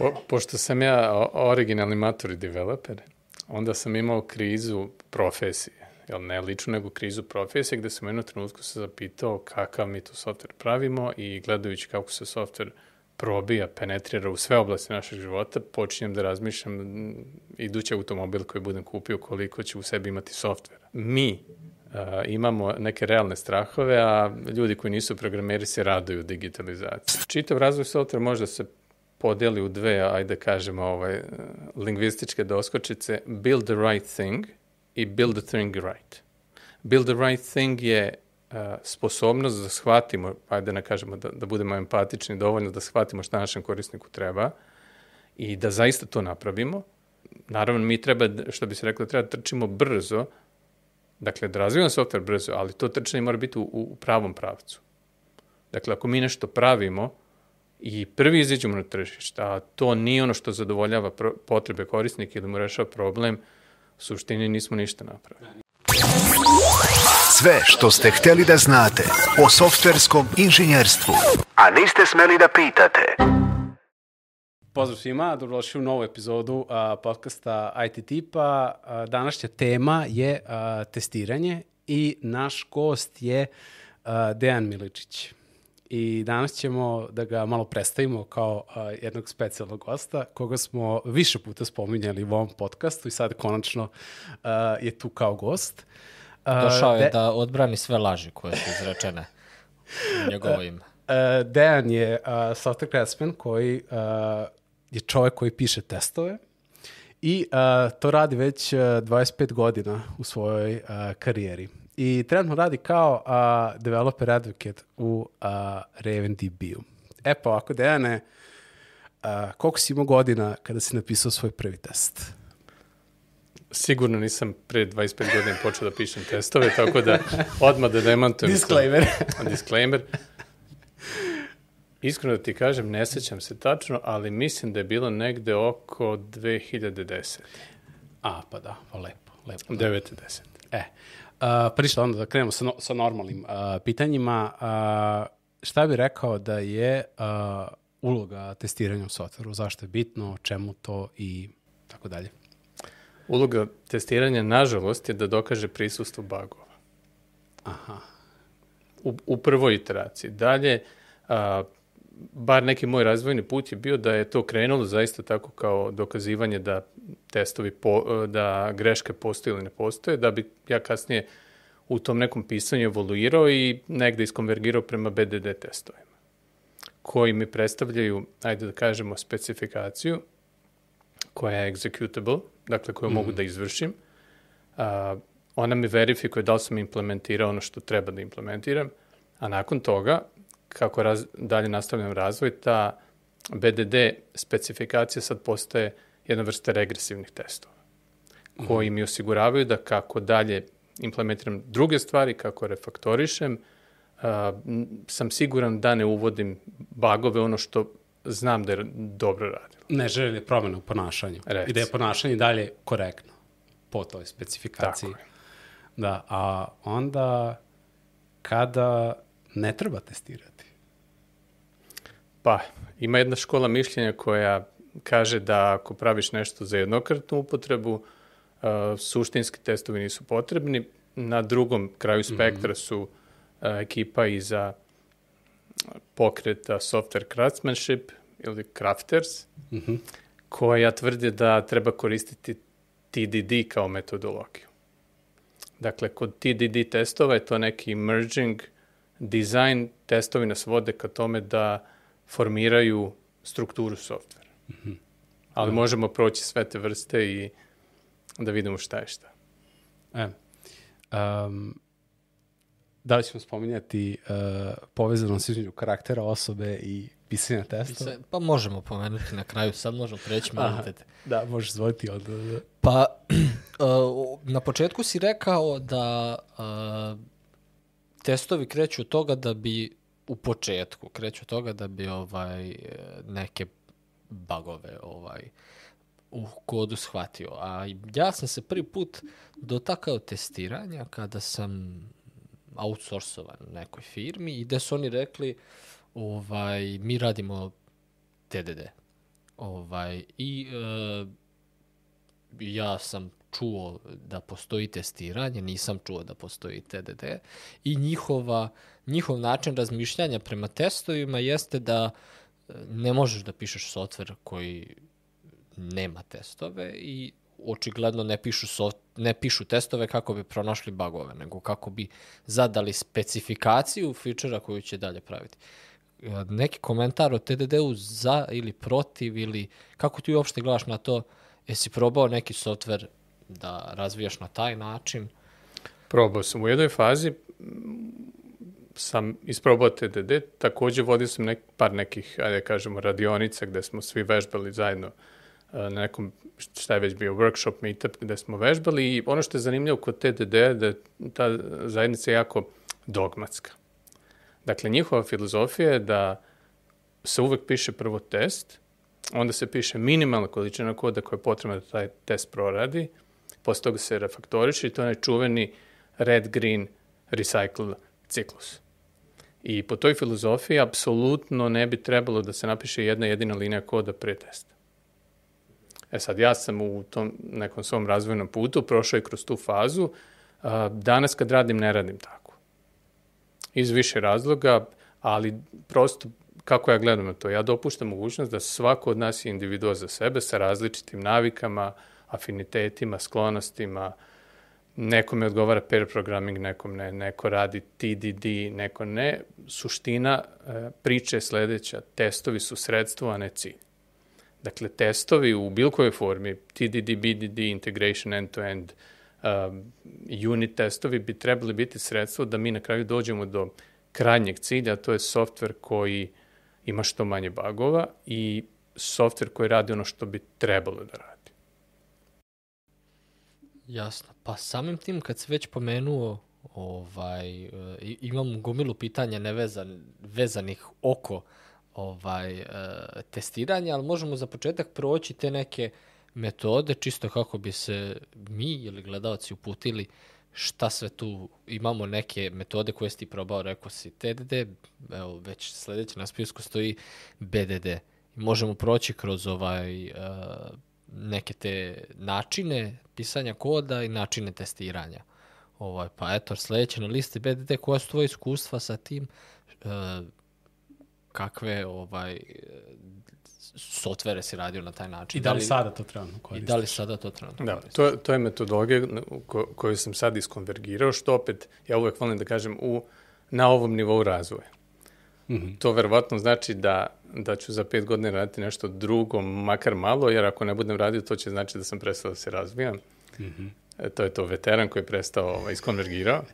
Po, pošto sam ja originalni maturi developer, onda sam imao krizu profesije. Jel, ne ličnu, nego krizu profesije, gde sam u jednom trenutku se zapitao kakav mi to softver pravimo i gledajući kako se softver probija, penetrira u sve oblasti našeg života, počinjem da razmišljam idući automobil koji budem kupio koliko će u sebi imati softvera. Mi uh, imamo neke realne strahove, a ljudi koji nisu programeri se raduju digitalizaciji. Čitav razvoj softvera može da se podeli u dve, ajde kažemo, ovaj, lingvističke doskočice, build the right thing i build the thing right. Build the right thing je uh, sposobnost da shvatimo, ajde ne kažemo da, da budemo empatični dovoljno da shvatimo šta našem korisniku treba i da zaista to napravimo. Naravno, mi treba, što bi se reklo, treba da trčimo brzo, dakle, da razvijamo software brzo, ali to trčanje mora biti u, u pravom pravcu. Dakle, ako mi nešto pravimo, i prvi izađemo na tržište, a to nije ono što zadovoljava potrebe korisnika ili mu rešava problem, u suštini nismo ništa napravili. Sve što ste hteli da znate o softverskom inženjerstvu, a niste smeli da pitate. Pozdrav svima, dobrodošli u novu epizodu uh, podcasta IT Tipa. Uh, današnja tema je uh, testiranje i naš gost je uh, Dejan Miličić i danas ćemo da ga malo predstavimo kao a, jednog specijalnog gosta, koga smo više puta spominjali u ovom podcastu i sad konačno a, je tu kao gost. A, Došao je de... da odbrani sve laži koje su izrečene u njegovo ime. A, Dejan je a, software craftsman koji a, je čovek koji piše testove i a, to radi već a, 25 godina u svojoj a, karijeri i trenutno radi kao a, developer advocate u a, RavenDB-u. E pa ovako, Dejane, a, koliko si imao godina kada si napisao svoj prvi test? Sigurno nisam pre 25 godina počeo da pišem testove, tako da odmah da demantujem. Disclaimer. Disclaimer. Iskreno da ti kažem, ne sećam se tačno, ali mislim da je bilo negde oko 2010. A, pa da, pa lepo. lepo 9. 10. E, Uh, pa ništa, onda da krenemo sa, no, sa normalnim uh, pitanjima. Uh, šta bi rekao da je uh, uloga testiranja u softveru? Zašto je bitno, čemu to i tako dalje? Uloga testiranja, nažalost, je da dokaže prisustvo bugova. Aha. U, u prvoj iteraciji. Dalje, a, bar neki moj razvojni put je bio da je to krenulo zaista tako kao dokazivanje da testovi, po, da greške postoje ili ne postoje, da bi ja kasnije u tom nekom pisanju evoluirao i negde iskonvergirao prema BDD testovima, koji mi predstavljaju, ajde da kažemo, specifikaciju koja je executable, dakle koju mm. mogu da izvršim. A, ona mi verifikuje da li sam implementirao ono što treba da implementiram, a nakon toga kako raz, dalje nastavljam razvoj, ta BDD specifikacija sad postaje jedna vrsta regresivnih testova, koji mi osiguravaju da kako dalje implementiram druge stvari, kako refaktorišem, uh, sam siguran da ne uvodim bagove, ono što znam da je dobro radilo. Ne želi promjena u ponašanju. Reci. I da je ponašanje dalje korektno po toj specifikaciji. Tako je. Da, a onda kada ne treba testirati? Pa, ima jedna škola mišljenja koja kaže da ako praviš nešto za jednokratnu upotrebu, uh, suštinski testovi nisu potrebni. Na drugom kraju mhm. spektra su uh, ekipa iza pokreta Software Craftsmanship ili Crafters, mm -hmm. koja tvrdi da treba koristiti TDD kao metodologiju. Dakle, kod TDD testova je to neki merging design, testovi nas vode ka tome da formiraju strukturu softvera. Ali možemo proći sve te vrste i da vidimo šta je šta. E, um, da li ćemo spominjati uh, povezanost između karaktera osobe i pisanja testa? Pa možemo pomenuti na kraju, sad možemo preći malo Da, možeš zvojiti od... Pa, uh, na početku si rekao da uh, testovi kreću od toga da bi u početku kreću od toga da bi ovaj neke bagove ovaj u kodu shvatio. A ja sam se prvi put dotakao testiranja kada sam outsourcovan nekoj firmi i gde su oni rekli ovaj, mi radimo TDD. Ovaj, I e, ja sam čuo da postoji testiranje, nisam čuo da postoji TDD i njihova, njihov način razmišljanja prema testovima jeste da e, ne možeš da pišeš softver koji nema testove i očigledno ne pišu, soft, ne pišu testove kako bi pronašli bagove, nego kako bi zadali specifikaciju fičera koju će dalje praviti. E, Neki komentar o TDD-u za ili protiv ili kako ti uopšte gledaš na to, jesi probao neki softver da razvijaš na taj način? Probao sam u jednoj fazi, sam isprobao TDD, takođe vodio sam nek, par nekih, ajde da kažemo, radionica gde smo svi vežbali zajedno e, na nekom, šta je već bio, workshop, meetup, gde smo vežbali i ono što je zanimljivo kod TDD je da je ta zajednica jako dogmatska. Dakle, njihova filozofija je da se uvek piše prvo test, onda se piše minimalna količina koda koja je potrebna da taj test proradi, posle toga se refaktoriše i to je onaj čuveni red-green recycle ciklus. I po toj filozofiji apsolutno ne bi trebalo da se napiše jedna jedina linija koda pre testa. E sad, ja sam u tom nekom svom razvojnom putu prošao i kroz tu fazu. Danas kad radim, ne radim tako. Iz više razloga, ali prosto kako ja gledam na to, ja dopuštam mogućnost da svako od nas je individua za sebe sa različitim navikama, afinitetima, sklonostima, nekome odgovara pair programming, nekom ne, neko radi TDD, neko ne. Suština e, priče je sledeća, testovi su sredstvo, a ne cilj. Dakle, testovi u bilo kojoj formi, TDD, BDD, integration end-to-end, um, unit testovi bi trebali biti sredstvo da mi na kraju dođemo do krajnjeg cilja, to je softver koji ima što manje bagova i softver koji radi ono što bi trebalo da radi. Jasno. Pa samim tim kad se već pomenuo ovaj, e, imam gomilu pitanja nevezan, vezanih oko ovaj, e, testiranja, ali možemo za početak proći te neke metode, čisto kako bi se mi ili gledalci uputili šta sve tu, imamo neke metode koje si probao, rekao si TDD, evo već sledeće na spisku stoji BDD. Možemo proći kroz ovaj e, neke te načine pisanja koda i načine testiranja. Ovaj, pa eto, sledeće na listi BDD, koja su tvoje iskustva sa tim, e, kakve ovaj, softvere si radio na taj način? I da li sada to trebamo I koristiti? da li sada to trenutno Da, koristiš? to, to je metodologija ko, koju sam sad iskonvergirao, što opet, ja uvek volim da kažem, u, na ovom nivou razvoja. Mm -hmm. To verovatno znači da, da ću za pet godina raditi nešto drugo, makar malo, jer ako ne budem radio, to će znači da sam prestao da se razvijam. Mm -hmm. e, to je to veteran koji je prestao, ovaj, iskonvergirao.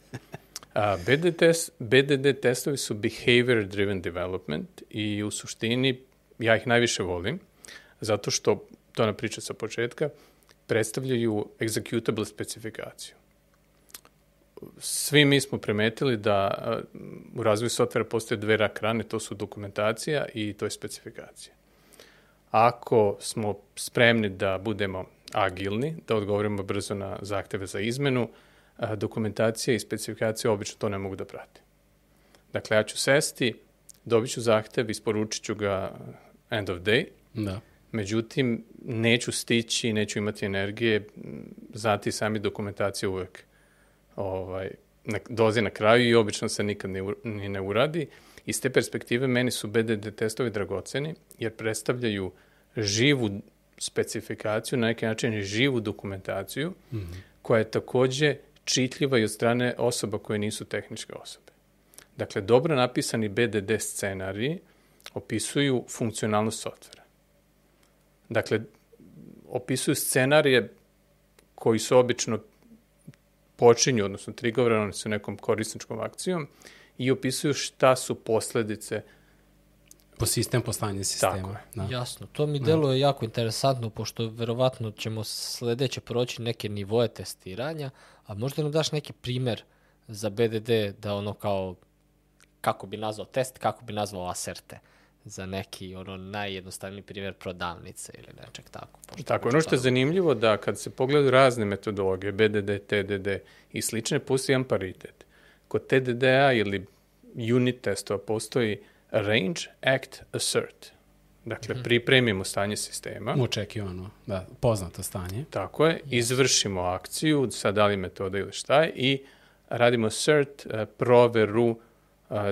A, BDD, test, BDD testovi su behavior driven development i u suštini ja ih najviše volim, zato što, to na priča sa početka, predstavljaju executable specifikaciju. Svi mi smo primetili da a, u razvoju softvera postoje dve rak rane, to su dokumentacija i to je specifikacija. Ako smo spremni da budemo agilni, da odgovorimo brzo na zahteve za izmenu, a, dokumentacija i specifikacija obično to ne mogu da prate. Dakle, ja ću sesti, dobit ću zahtev, isporučit ću ga end of day, Da. Međutim, neću stići, neću imati energije, m, znati sami dokumentacija uvek ovaj, na, dolazi na kraju i obično se nikad ni, u- ni ne uradi. Iz te perspektive meni su BDD testovi dragoceni jer predstavljaju živu specifikaciju, na neki način živu dokumentaciju, mm -hmm. koja je takođe čitljiva i od strane osoba koje nisu tehničke osobe. Dakle, dobro napisani BDD scenariji opisuju funkcionalnost softvera. Dakle, opisuju scenarije koji su obično počinju, odnosno triggerani su nekom korisničkom akcijom i opisuju šta su posledice Po sistem postanje sistema. Tako je. Da. Jasno, to mi deluje jako interesantno, pošto verovatno ćemo sledeće proći neke nivoje testiranja, a možda nam daš neki primer za BDD da ono kao, kako bi nazvao test, kako bi nazvao aserte za neki ono najjednostavniji primjer prodavnice ili nečeg tako. pošto Tako, ono što je zanimljivo da kad se pogledaju razne metodologije, BDD, TDD i slične, postoji jedan paritet. Kod TDD-a ili unit testova postoji range, act, assert. Dakle, pripremimo stanje sistema. Očekivano, da, poznato stanje. Tako je, izvršimo akciju, sad da li metoda ili šta je, i radimo cert, eh, proveru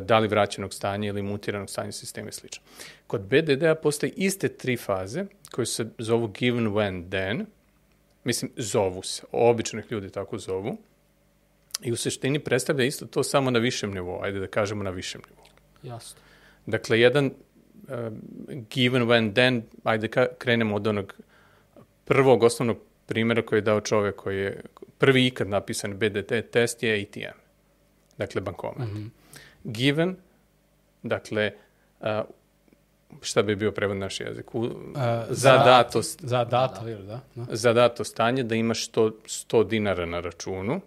da li vraćenog stanja ili mutiranog stanja sistema i slično. Kod BDD-a postoje iste tri faze koje se zovu given, when, then. Mislim, zovu se. Običnih ljudi tako zovu. I u suštini predstavlja isto to samo na višem nivou. Ajde da kažemo na višem nivou. Jasno. Dakle, jedan uh, given when then, ajde ka, krenemo od onog prvog osnovnog primjera koji je dao čovek koji je prvi ikad napisan BDT test je ATM. Dakle, bankomat. Mm -hmm. Given, dakle, šta bi bio prevod na naš jezik? U, uh, za, dato, Za dato, ili da? da. za dato stanje da imaš 100, 100 dinara na računu,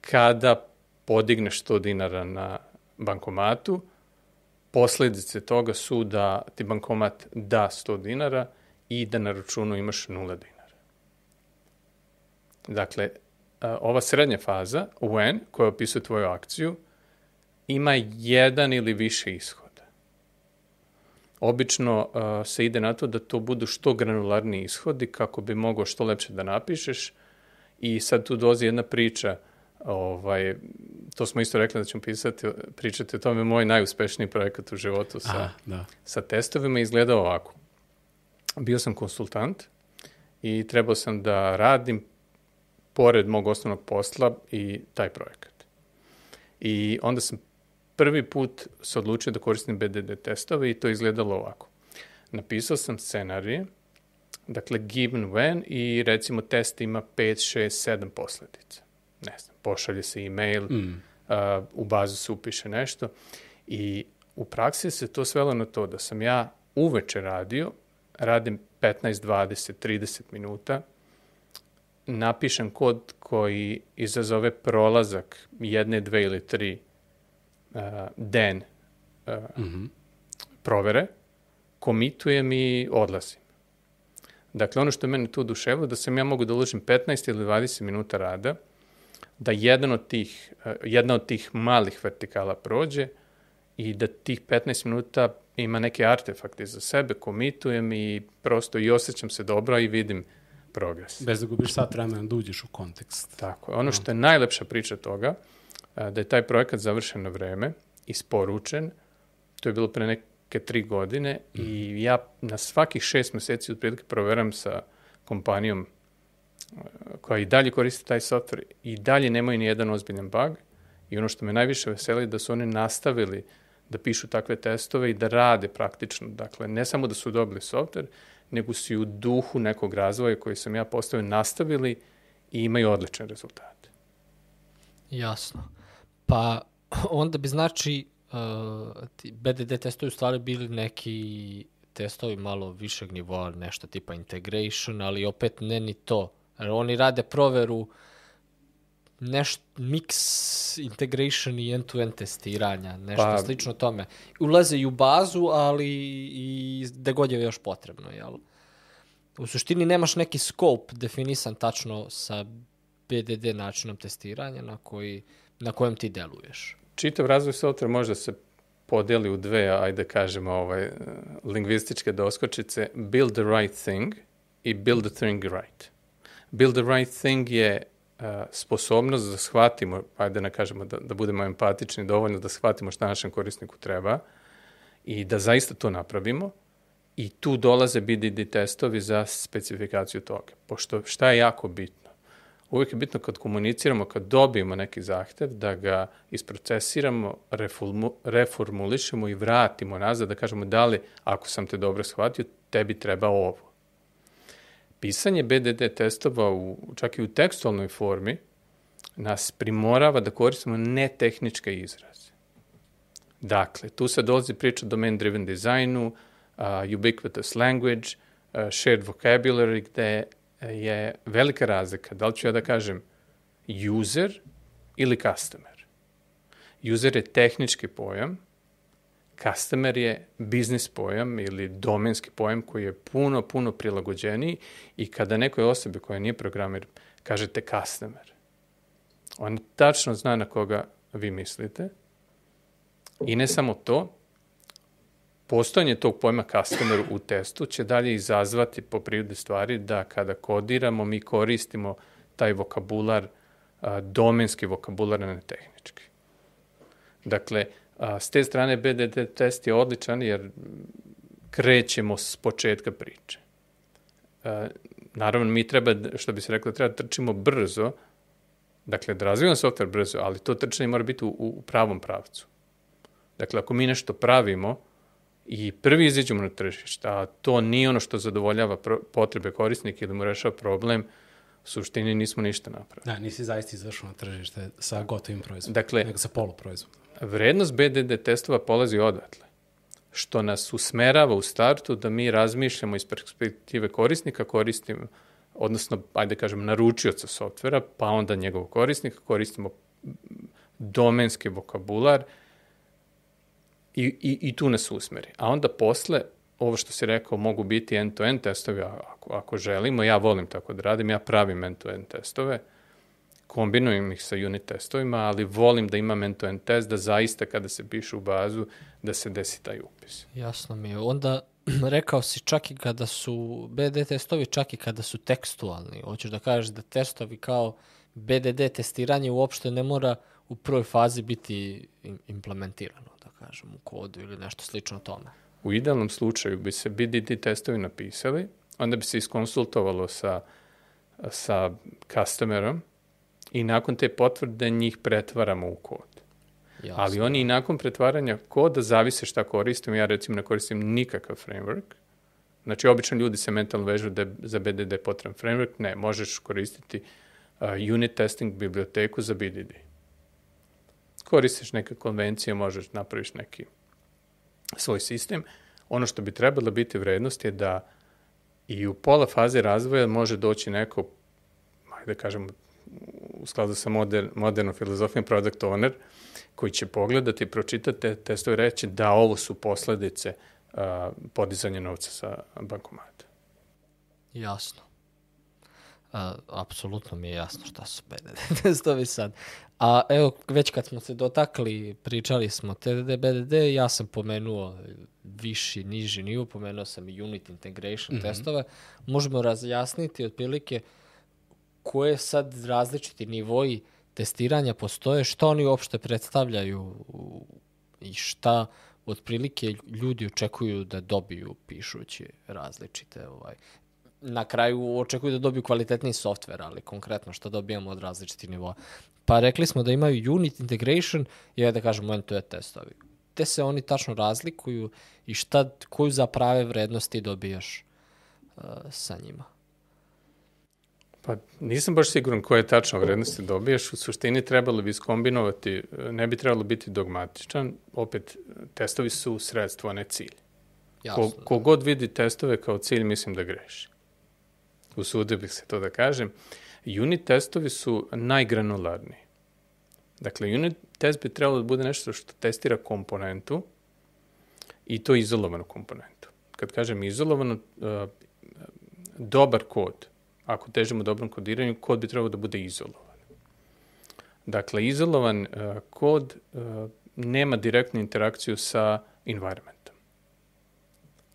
kada podigneš 100 dinara na bankomatu, posledice toga su da ti bankomat da 100 dinara i da na računu imaš 0 dinara. Dakle, ova srednja faza, when, koja opisuje tvoju akciju, ima jedan ili više ishoda. Obično a, se ide na to da to budu što granularniji ishodi kako bi mogao što lepše da napišeš i sad tu dolazi jedna priča ovaj, to smo isto rekli da ćemo pisati, pričati o tome, moj najuspešniji projekat u životu sa, Aha, da. sa testovima izgleda ovako. Bio sam konsultant i trebao sam da radim pored mog osnovnog posla i taj projekat. I onda sam prvi put se odlučio da koristim BDD testove i to izgledalo ovako. Napisao sam scenarije, dakle given when i recimo test ima 5, 6, 7 posledica. Ne znam, pošalje se e-mail, mm. uh, u bazu se upiše nešto i u praksi se to svelo na to da sam ja uveče radio, radim 15, 20, 30 minuta, napišem kod koji izazove prolazak jedne, dve ili tri uh, den uh, mm -hmm. provere, komitujem i odlazim. Dakle, ono što je mene tu oduševilo, da sam ja mogu da uložim 15 ili 20 minuta rada, da jedan od tih, uh, jedna od tih malih vertikala prođe i da tih 15 minuta ima neke artefakte za sebe, komitujem i prosto i osjećam se dobro i vidim progres. Bez da gubiš sat vremena da uđeš u kontekst. Tako. Ono što je najlepša priča toga, da je taj projekat završen na vreme, isporučen, to je bilo pre neke tri godine mm. i ja na svakih šest meseci otprilike proveram sa kompanijom koja i dalje koristi taj software i dalje nemaju ni jedan ozbiljan bug i ono što me najviše veseli da su oni nastavili da pišu takve testove i da rade praktično. Dakle, ne samo da su dobili software, nego su i u duhu nekog razvoja koji sam ja postavio nastavili i imaju odlične rezultate. Jasno. Pa onda bi znači uh, ti BDD testovi u stvari bili neki testovi malo višeg nivoa, nešto tipa integration, ali opet ne ni to. Oni rade proveru nešto mix integration i end-to-end testiranja, nešto pa, slično tome. Ulaze i u bazu, ali i gde god je još potrebno, jel? U suštini nemaš neki scope definisan tačno sa BDD načinom testiranja na, koji, na kojem ti deluješ. Čitav razvoj software može da se podeli u dve, ajde da kažemo, ovaj, lingvističke doskočice, build the right thing i build the thing right. Build the right thing je sposobnost da shvatimo, ajde da ne kažemo da, da budemo empatični dovoljno da shvatimo šta našem korisniku treba i da zaista to napravimo i tu dolaze BDD testovi za specifikaciju toga. Pošto šta je jako bitno? Uvijek je bitno kad komuniciramo, kad dobijemo neki zahtev, da ga isprocesiramo, reformulišemo i vratimo nazad, da kažemo da li, ako sam te dobro shvatio, tebi treba ovo pisanje BDD testova u, čak i u tekstualnoj formi nas primorava da koristimo netehničke izraze. Dakle, tu se dolazi priča o domain-driven dizajnu, uh, ubiquitous language, uh, shared vocabulary, gde je velika razlika. Da li ću ja da kažem user ili customer? User je tehnički pojam, Customer je biznis pojam ili domenski pojam koji je puno, puno prilagođeniji i kada nekoj osobi koja nije programer kažete customer, on tačno zna na koga vi mislite i ne samo to, postojanje tog pojma customer u testu će dalje izazvati po prirodi stvari da kada kodiramo mi koristimo taj vokabular, a, domenski vokabular, ne tehnički. Dakle, a, s te strane BDD test je odličan jer krećemo s početka priče. A, naravno, mi treba, što bi se reklo, treba da trčimo brzo, dakle, da razvijamo software brzo, ali to trčanje mora biti u, u pravom pravcu. Dakle, ako mi nešto pravimo i prvi izađemo na tržište, a to nije ono što zadovoljava potrebe korisnika ili mu rešava problem, u suštini nismo ništa napravili. Da, nisi zaista izašao na tržište sa gotovim proizvodom, dakle, nego sa poluproizvodom. Vrednost BDD testova polazi odatle, što nas usmerava u startu da mi razmišljamo iz perspektive korisnika, koristimo, odnosno, ajde da kažem, naručioca softvera, pa onda njegovog korisnika, koristimo domenski vokabular, i, i, i tu nas usmeri. A onda posle, ovo što si rekao, mogu biti end-to-end testovi, ako, ako želimo, ja volim tako da radim, ja pravim end-to-end testove, kombinujem ih sa unit testovima, ali volim da imam end-to-end test, da zaista kada se piše u bazu, da se desi taj upis. Jasno mi je. Onda rekao si čak i kada su BD testovi, čak i kada su tekstualni. Hoćeš da kažeš da testovi kao BDD testiranje uopšte ne mora u prvoj fazi biti implementirano kažem, u kodu ili nešto slično tome. U idealnom slučaju bi se BDD testovi napisali, onda bi se iskonsultovalo sa, sa customerom i nakon te potvrde njih pretvaramo u kod. Jasno. Ali oni i nakon pretvaranja koda zavise šta koristim. Ja recimo ne koristim nikakav framework. Znači, obično ljudi se mentalno vežu da za BDD potreban framework. Ne, možeš koristiti uh, unit testing biblioteku za BDD koristiš neke konvencije, možeš napraviš neki svoj sistem. Ono što bi trebalo biti vrednost je da i u pola faze razvoja može doći neko, da kažemo, u skladu sa moder, modernom filozofijom product owner, koji će pogledati pročitati te testove i reći da ovo su posledice uh, podizanja novca sa bankomata. Jasno. Uh, apsolutno mi je jasno šta su BDD testovi sad. A evo, već kad smo se dotakli, pričali smo TDD, BDD, ja sam pomenuo viši, niži nivo, pomenuo sam i unit integration mm -hmm. testove. Možemo razjasniti otprilike koje sad različiti nivoji testiranja postoje, šta oni uopšte predstavljaju i šta otprilike ljudi očekuju da dobiju pišući različite ovaj, na kraju očekuju da dobiju kvalitetni softver, ali konkretno što dobijamo od različitih nivoa. Pa rekli smo da imaju unit integration i da kažemo end-to-end testovi. Te se oni tačno razlikuju i šta, koju za prave vrednosti dobijaš uh, sa njima? Pa nisam baš siguran koje tačno vrednosti dobijaš. U suštini trebalo bi skombinovati, ne bi trebalo biti dogmatičan. Opet, testovi su sredstvo, a ne cilj. Jasno. Ko, kogod vidi testove kao cilj, mislim da greši. Usudio bih se to da kažem. Unit testovi su najgranularniji. Dakle, unit test bi trebalo da bude nešto što testira komponentu i to izolovanu komponentu. Kad kažem izolovano, uh, dobar kod, ako težimo dobrom kodiranju, kod bi trebalo da bude izolovan. Dakle, izolovan uh, kod uh, nema direktnu interakciju sa environmentom.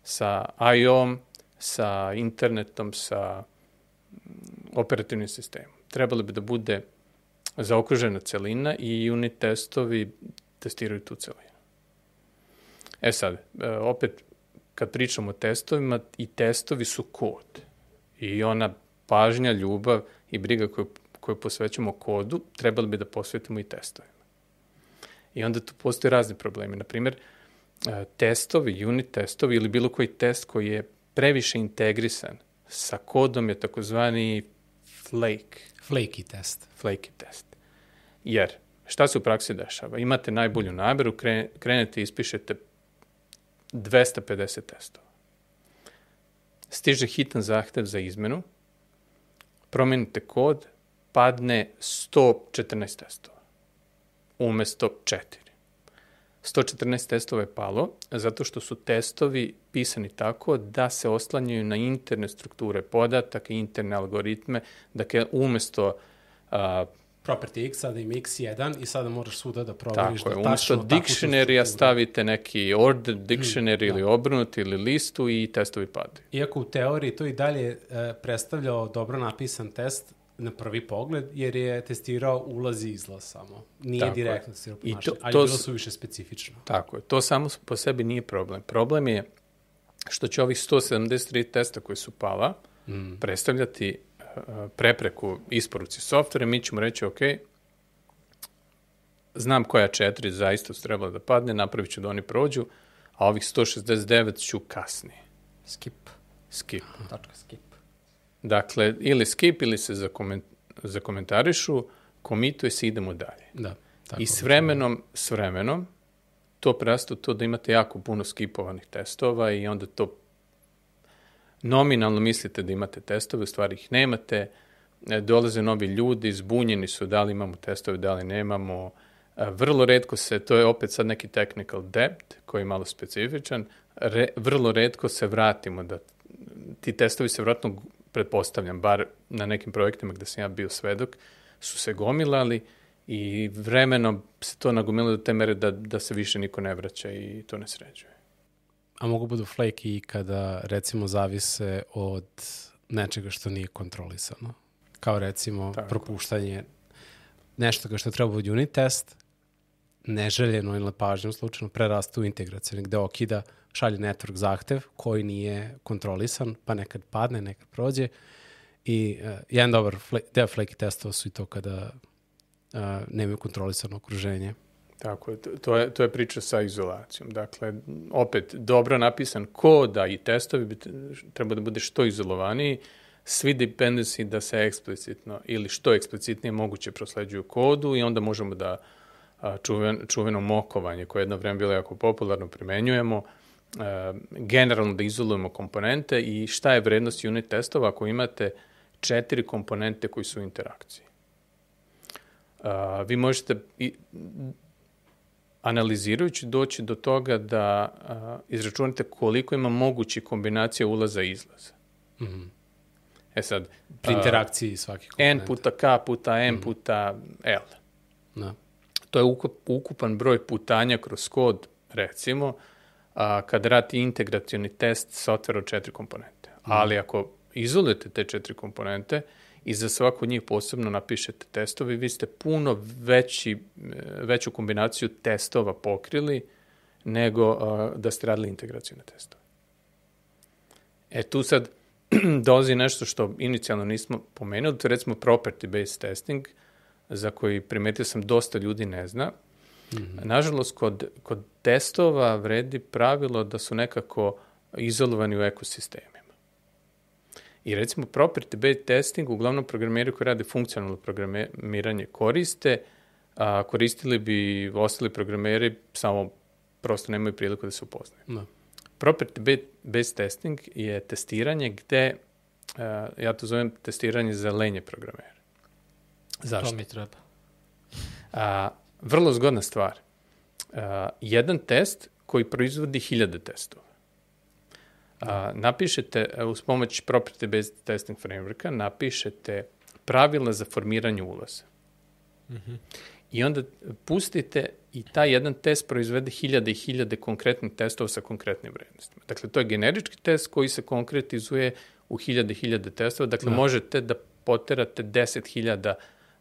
Sa IO-om, sa internetom, sa operativnim sistemom. Trebalo bi da bude zaokružena celina i unit testovi testiraju tu celinu. E sad, e, opet, kad pričamo o testovima, i testovi su kod. I ona pažnja, ljubav i briga koju, koju posvećamo kodu, trebalo bi da posvetimo i testovima. I onda tu postoje razni problemi. Naprimer, e, testovi, unit testovi ili bilo koji test koji je previše integrisan sa kodom je takozvani flake. Flaky test. Flaky test. Jer, šta se u praksi dešava? Imate najbolju nameru, krenete i ispišete 250 testova. Stiže hitan zahtev za izmenu, promenite kod, padne 114 testova umesto 4. 114 testova je palo zato što su testovi pisani tako da se oslanjaju na interne strukture podataka, interne algoritme, dakle umesto a, property x, sada im x1 i sada moraš svuda da proveriš Tako je, da umesto tu dictionary-a strukturu. stavite neki order dictionary ili da. obrnut ili listu i testovi padaju. Iako u teoriji to i dalje e, predstavljao dobro napisan test na prvi pogled, jer je testirao ulaz i izlaz samo. Nije Tako je. direktno testirao I to- ponašanje, ali to bilo su više specifično. Tako je, to samo po sebi nije problem. Problem je što će ovih 173 testa koji su pala Mm. predstavljati uh, prepreku isporuci softvera, mi ćemo reći, ok, znam koja četiri zaista su trebala da padne, napravit ću da oni prođu, a ovih 169 ću kasnije. Skip. Skip. Tačka skip. Dakle, ili skip ili se zakoment, zakomentarišu, komituje se, idemo dalje. Da. Tako I s vremenom, s vremenom, to prerastu to da imate jako puno skipovanih testova i onda to nominalno mislite da imate testove, u stvari ih nemate, e, dolaze novi ljudi, zbunjeni su da li imamo testove, da li nemamo, E, vrlo redko se, to je opet sad neki technical debt koji je malo specifičan, re, vrlo redko se vratimo da ti testovi se vratno, pretpostavljam, bar na nekim projektima gde sam ja bio svedok, su se gomilali i vremenom se to nagomilo do te mere da, da se više niko ne vraća i to ne sređuje. A mogu budu flaky i kada, recimo, zavise od nečega što nije kontrolisano. Kao, recimo, Tako. propuštanje nešto što treba biti unit test, neželjeno ili nepažnjom slučajno preraste u integracijani, gde okida, šalje network zahtev koji nije kontrolisan, pa nekad padne, nekad prođe. I uh, jedan dobar fla deo flaky testova su i to kada uh, nemaju kontrolisano okruženje. Tako je, to- je, to je priča sa izolacijom. Dakle, opet, dobro napisan koda i testovi bi treba da bude što izolovaniji, svi dependency da se eksplicitno ili što eksplicitnije moguće prosleđuju kodu i onda možemo da a, čuven, čuveno mokovanje koje je jedno vreme bilo jako popularno primenjujemo, a, generalno da izolujemo komponente i šta je vrednost unit testova ako imate četiri komponente koji su u interakciji. Vi možete i, analizirajući doći do toga da izračunate koliko ima mogući kombinacija ulaza i izlaza. Mhm. E sad, Pri interakciji svake n komponente. puta k puta m puta l. Da. To je ukup, ukupan broj putanja kroz kod, recimo, a, kad radi integracioni test softvera od četiri komponente. Mhm. Ali ako izolujete te četiri komponente i za svaku njih posebno napišete testove, vi ste puno veći, e, veću kombinaciju testova pokrili nego a, da ste radili integracijone testove. E tu sad dolazi nešto što inicijalno nismo pomenuli, to je recimo property based testing, za koji primetio sam dosta ljudi ne zna. Mm -hmm. Nažalost, kod, kod testova vredi pravilo da su nekako izolovani u ekosistemima. I recimo property based testing, uglavnom programeri koji rade funkcionalno programiranje koriste, a koristili bi ostali programeri, samo prosto nemaju priliku da se upoznaju. Da. Property ba- based testing je testiranje gde, uh, ja to zovem testiranje za lenje programere. Zašto? To mi treba. A, vrlo zgodna stvar. A, jedan test koji proizvodi hiljade testova. A, napišete, e, uz pomoć Property Based Testing Frameworka, napišete pravila za formiranje ulaza. Mm -hmm. I onda pustite i taj jedan test proizvede hiljade i hiljade konkretnih testova sa konkretnim vrednostima. Dakle, to je generički test koji se konkretizuje u hiljade i hiljade testova. Dakle, da. možete da poterate 10.000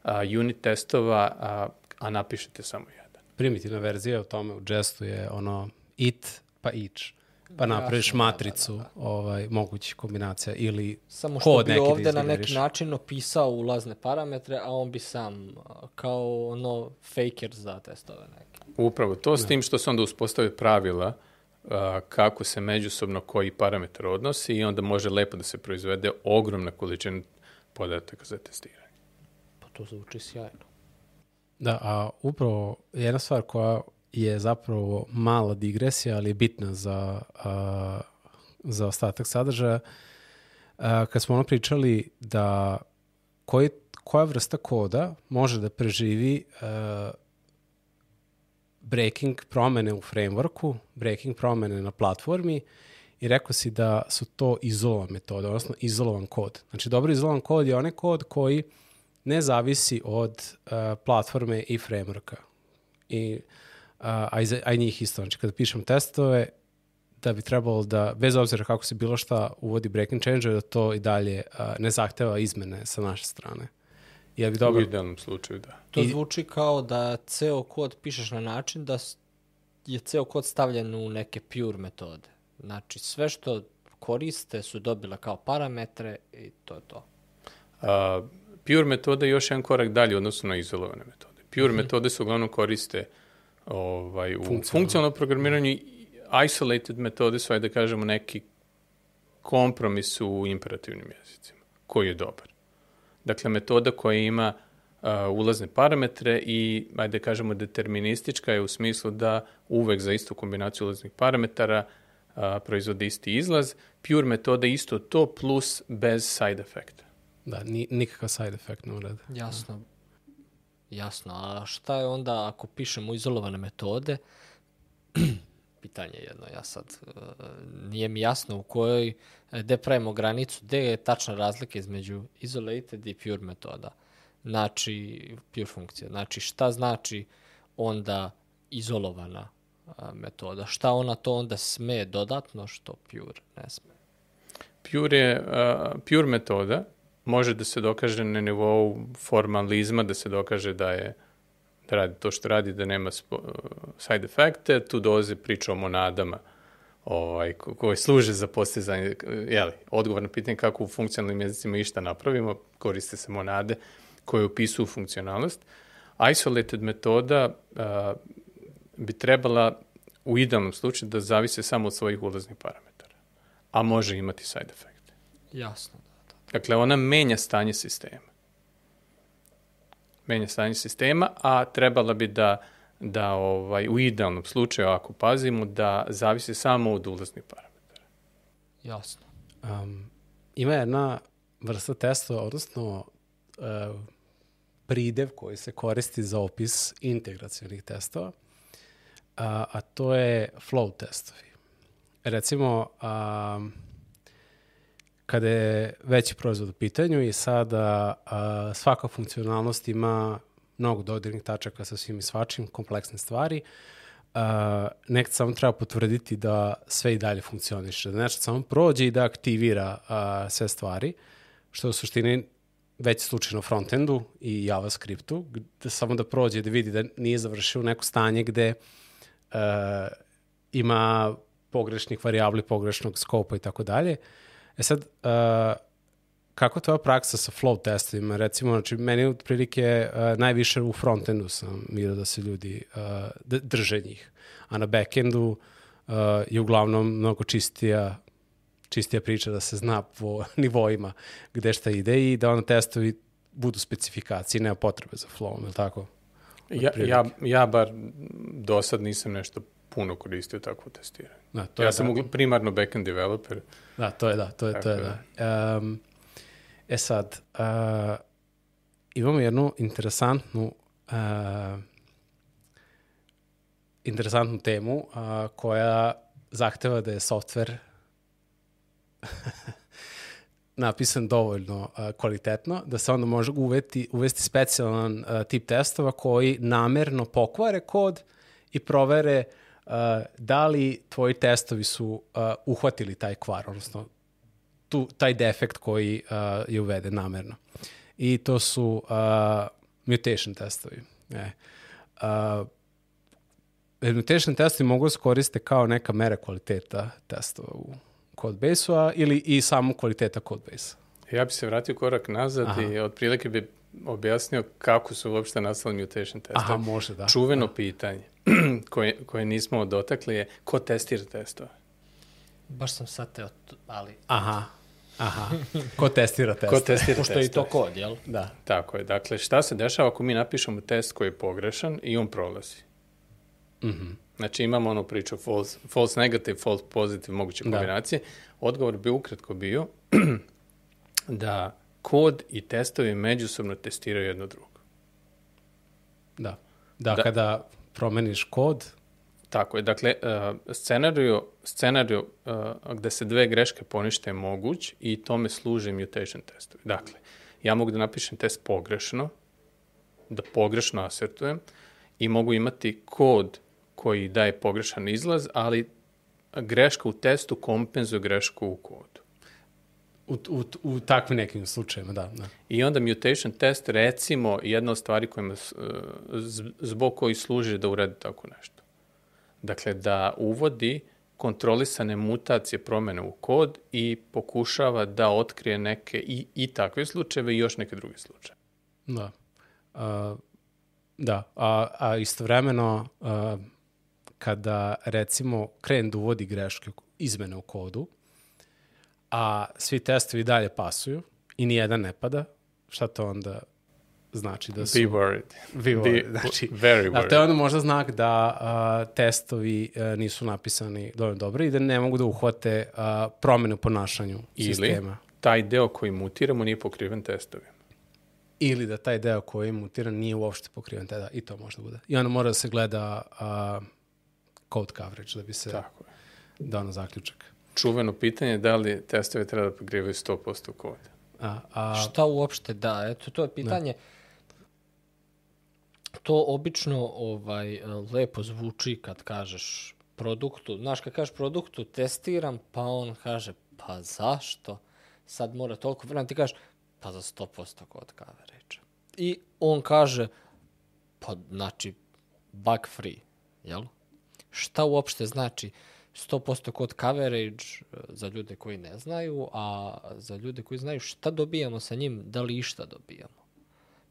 a, unit testova, a, a napišete samo jedan. Primitivna verzija u tome u Jestu je ono it pa each. Pa napraviš Jasno, da, matricu da, da, da. ovaj, mogućih kombinacija ili Samo što kod bi neki da ovde na neki način opisao ulazne parametre, a on bi sam kao ono faker za testove neke. Upravo to, s tim što se onda uspostavi pravila a, kako se međusobno koji parametar odnosi i onda može lepo da se proizvede ogromna količina podataka za testiranje. To zvuči sjajno. Da, a upravo jedna stvar koja je zapravo mala digresija, ali je bitna za, a, za ostatak sadržaja. A, kad smo ono pričali da koji, koja vrsta koda može da preživi a, breaking promene u frameworku, breaking promene na platformi i rekao si da su to izolovan metoda, odnosno izolovan kod. Znači, dobro izolovan kod je onaj kod koji ne zavisi od uh, platforme i frameworka. I, uh, a, i za- a i njih isto. Znači, kada pišem testove, da bi trebalo da, bez obzira kako se bilo šta uvodi breaking change, da to i dalje uh, ne zahteva izmene sa naše strane. Ja bi U dobro... idealnom slučaju, da. To I- zvuči kao da ceo kod pišeš na način da je ceo kod stavljen u neke pure metode. Znači, sve što koriste su dobile kao parametre i to je to. A, pure metoda je još jedan korak dalje u odnosu na izolovane metode. Pure metode se uglavnom koriste ovaj, u funkcionalnom programiranju. i Isolated metode su, ajde da kažemo, neki kompromis u imperativnim jezicima, koji je dobar. Dakle, metoda koja ima a, ulazne parametre i, ajde da kažemo, deterministička je u smislu da uvek za istu kombinaciju ulaznih parametara a, proizvode isti izlaz. Pure metoda isto to plus bez side efekta. Da, ni, nikakav side effect ne urede. Jasno. Jasno. A šta je onda ako pišemo izolovane metode? Pitanje je jedno. Ja sad, e, nije mi jasno u kojoj, e, gde pravimo granicu, gde je tačna razlika između isolated i pure metoda. Znači, pure funkcija. Znači, šta znači onda izolovana a, metoda? Šta ona to onda sme dodatno što pure ne sme? Pure, je, uh, pure metoda može da se dokaže na nivou formalizma, da se dokaže da je da radi to što radi, da nema spo, uh, side efekte, tu dolaze priča o monadama ovaj, ko- koje služe za postizanje, jeli, odgovor na pitanje kako u funkcionalnim jezicima išta napravimo, koriste se monade koje upisuju funkcionalnost. Isolated metoda uh, bi trebala u idealnom slučaju da zavise samo od svojih ulaznih parametara, a može imati side efekte. Jasno. Da. Dakle, ona menja stanje sistema. Menja stanje sistema, a trebala bi da, da ovaj, u idealnom slučaju, ako pazimo, da zavisi samo od ulaznih parametara. Jasno. Um, ima jedna vrsta testova, odnosno uh, pridev koji se koristi za opis integracijonih testova, a, a to je flow testovi. Recimo, um, kada je veći proizvod u pitanju i sada a, svaka funkcionalnost ima mnogo dodirnih tačaka sa svim i svačim, kompleksne stvari, a, nekad samo treba potvrditi da sve i dalje funkcioniše, da nešto samo prođe i da aktivira a, sve stvari, što u suštini već slučaj na frontendu i JavaScriptu, gde samo da prođe da vidi da nije završio neko stanje gde uh, ima pogrešnih varijabli, pogrešnog skopa i tako dalje. E sad, uh, kako je tvoja praksa sa flow testovima? Recimo, znači, meni otprilike uh, najviše u frontendu sam vidio da se ljudi uh, drže njih, a na backendu uh, je uglavnom mnogo čistija čistija priča da se zna po nivoima gde šta ide i da ono testovi budu specifikacije, nema potrebe za flowom, je li tako? Ja, ja, ja bar do sad nisam nešto puno koristio takvo testiranje. Da, to ja je sam da. primarno backend developer. Da, to je da, to je, to je da. Um, e sad, uh, imamo jednu interesantnu uh, interesantnu temu uh, koja zahteva da je softver napisan dovoljno uh, kvalitetno, da se onda može uveti, uvesti specijalan uh, tip testova koji namerno pokvare kod i provere uh, da li tvoji testovi su uh, uhvatili taj kvar, odnosno tu, taj defekt koji uh, je uveden namerno. I to su uh, mutation testovi. E. Uh, mutation testovi mogu se koriste kao neka mera kvaliteta testova u codebase-u ili i samo kvaliteta codebase-a. Ja bi se vratio korak nazad Aha. i otprilike bi objasnio kako su uopšte nastali mutation testovi. Aha, može, da. Čuveno pitanje koje, koje nismo dotakli je ko testira testove? Baš sam sad teo, ali... Aha, aha. Ko testira test? Ko testira Pošto je i testove? to kod, jel? Da. Tako je. Dakle, šta se dešava ako mi napišemo test koji je pogrešan i on prolazi? Mhm. Znači imamo onu priču false, false negative, false positive, moguće Da. kombinacije. Odgovor bi ukratko bio da kod i testovi međusobno testiraju jedno drugo. Da. Da, Da. kada promeniš kod, Tako je. Dakle, uh, scenariju, scenariju uh, gde se dve greške ponište je moguć i tome služe mutation testovi. Dakle, Ja mogu da napišem test pogrešno, da pogrešno asertujem i mogu imati kod koji daje pogrešan izlaz, ali greška u testu kompenzuje grešku u kodu. U, u, u takvim nekim slučajima, da. da. I onda mutation test, recimo, jedna od stvari kojima, z- zbog koji služi da uradi tako nešto. Dakle, da uvodi kontrolisane mutacije promene u kod i pokušava da otkrije neke i, i takve slučajeve i još neke druge slučaje. Da. A, da, a, a istovremeno a, kada recimo krene da uvodi greške, izmene u kodu, a svi testovi dalje pasuju i nijedan ne pada, šta to onda znači da su... Be worried. Be worried, znači, very A to je worried. onda možda znak da a, testovi a, nisu napisani dovoljno dobro i da ne mogu da uhvate a, promene u ponašanju Ili sistema. taj deo koji mutiramo nije pokriven testovima. Ili da taj deo koji je mutiran nije uopšte pokriven tada. I to možda bude. I onda mora da se gleda a, code coverage da bi se Tako je. dao na zaključak. Čuveno pitanje je da li testovi treba da pokrivaju 100% koda. A, a, Šta uopšte da? Eto, to je pitanje. To obično ovaj lepo zvuči kad kažeš produktu. Znaš, kad kažeš produktu testiram, pa on kaže, pa zašto? Sad mora toliko vremena, ti kažeš, pa za 100% kod coverage. I on kaže, pa znači, bug free, jel? Šta uopšte znači 100% kod coverage e, za ljude koji ne znaju, a za ljude koji znaju šta dobijamo sa njim, da li išta dobijamo?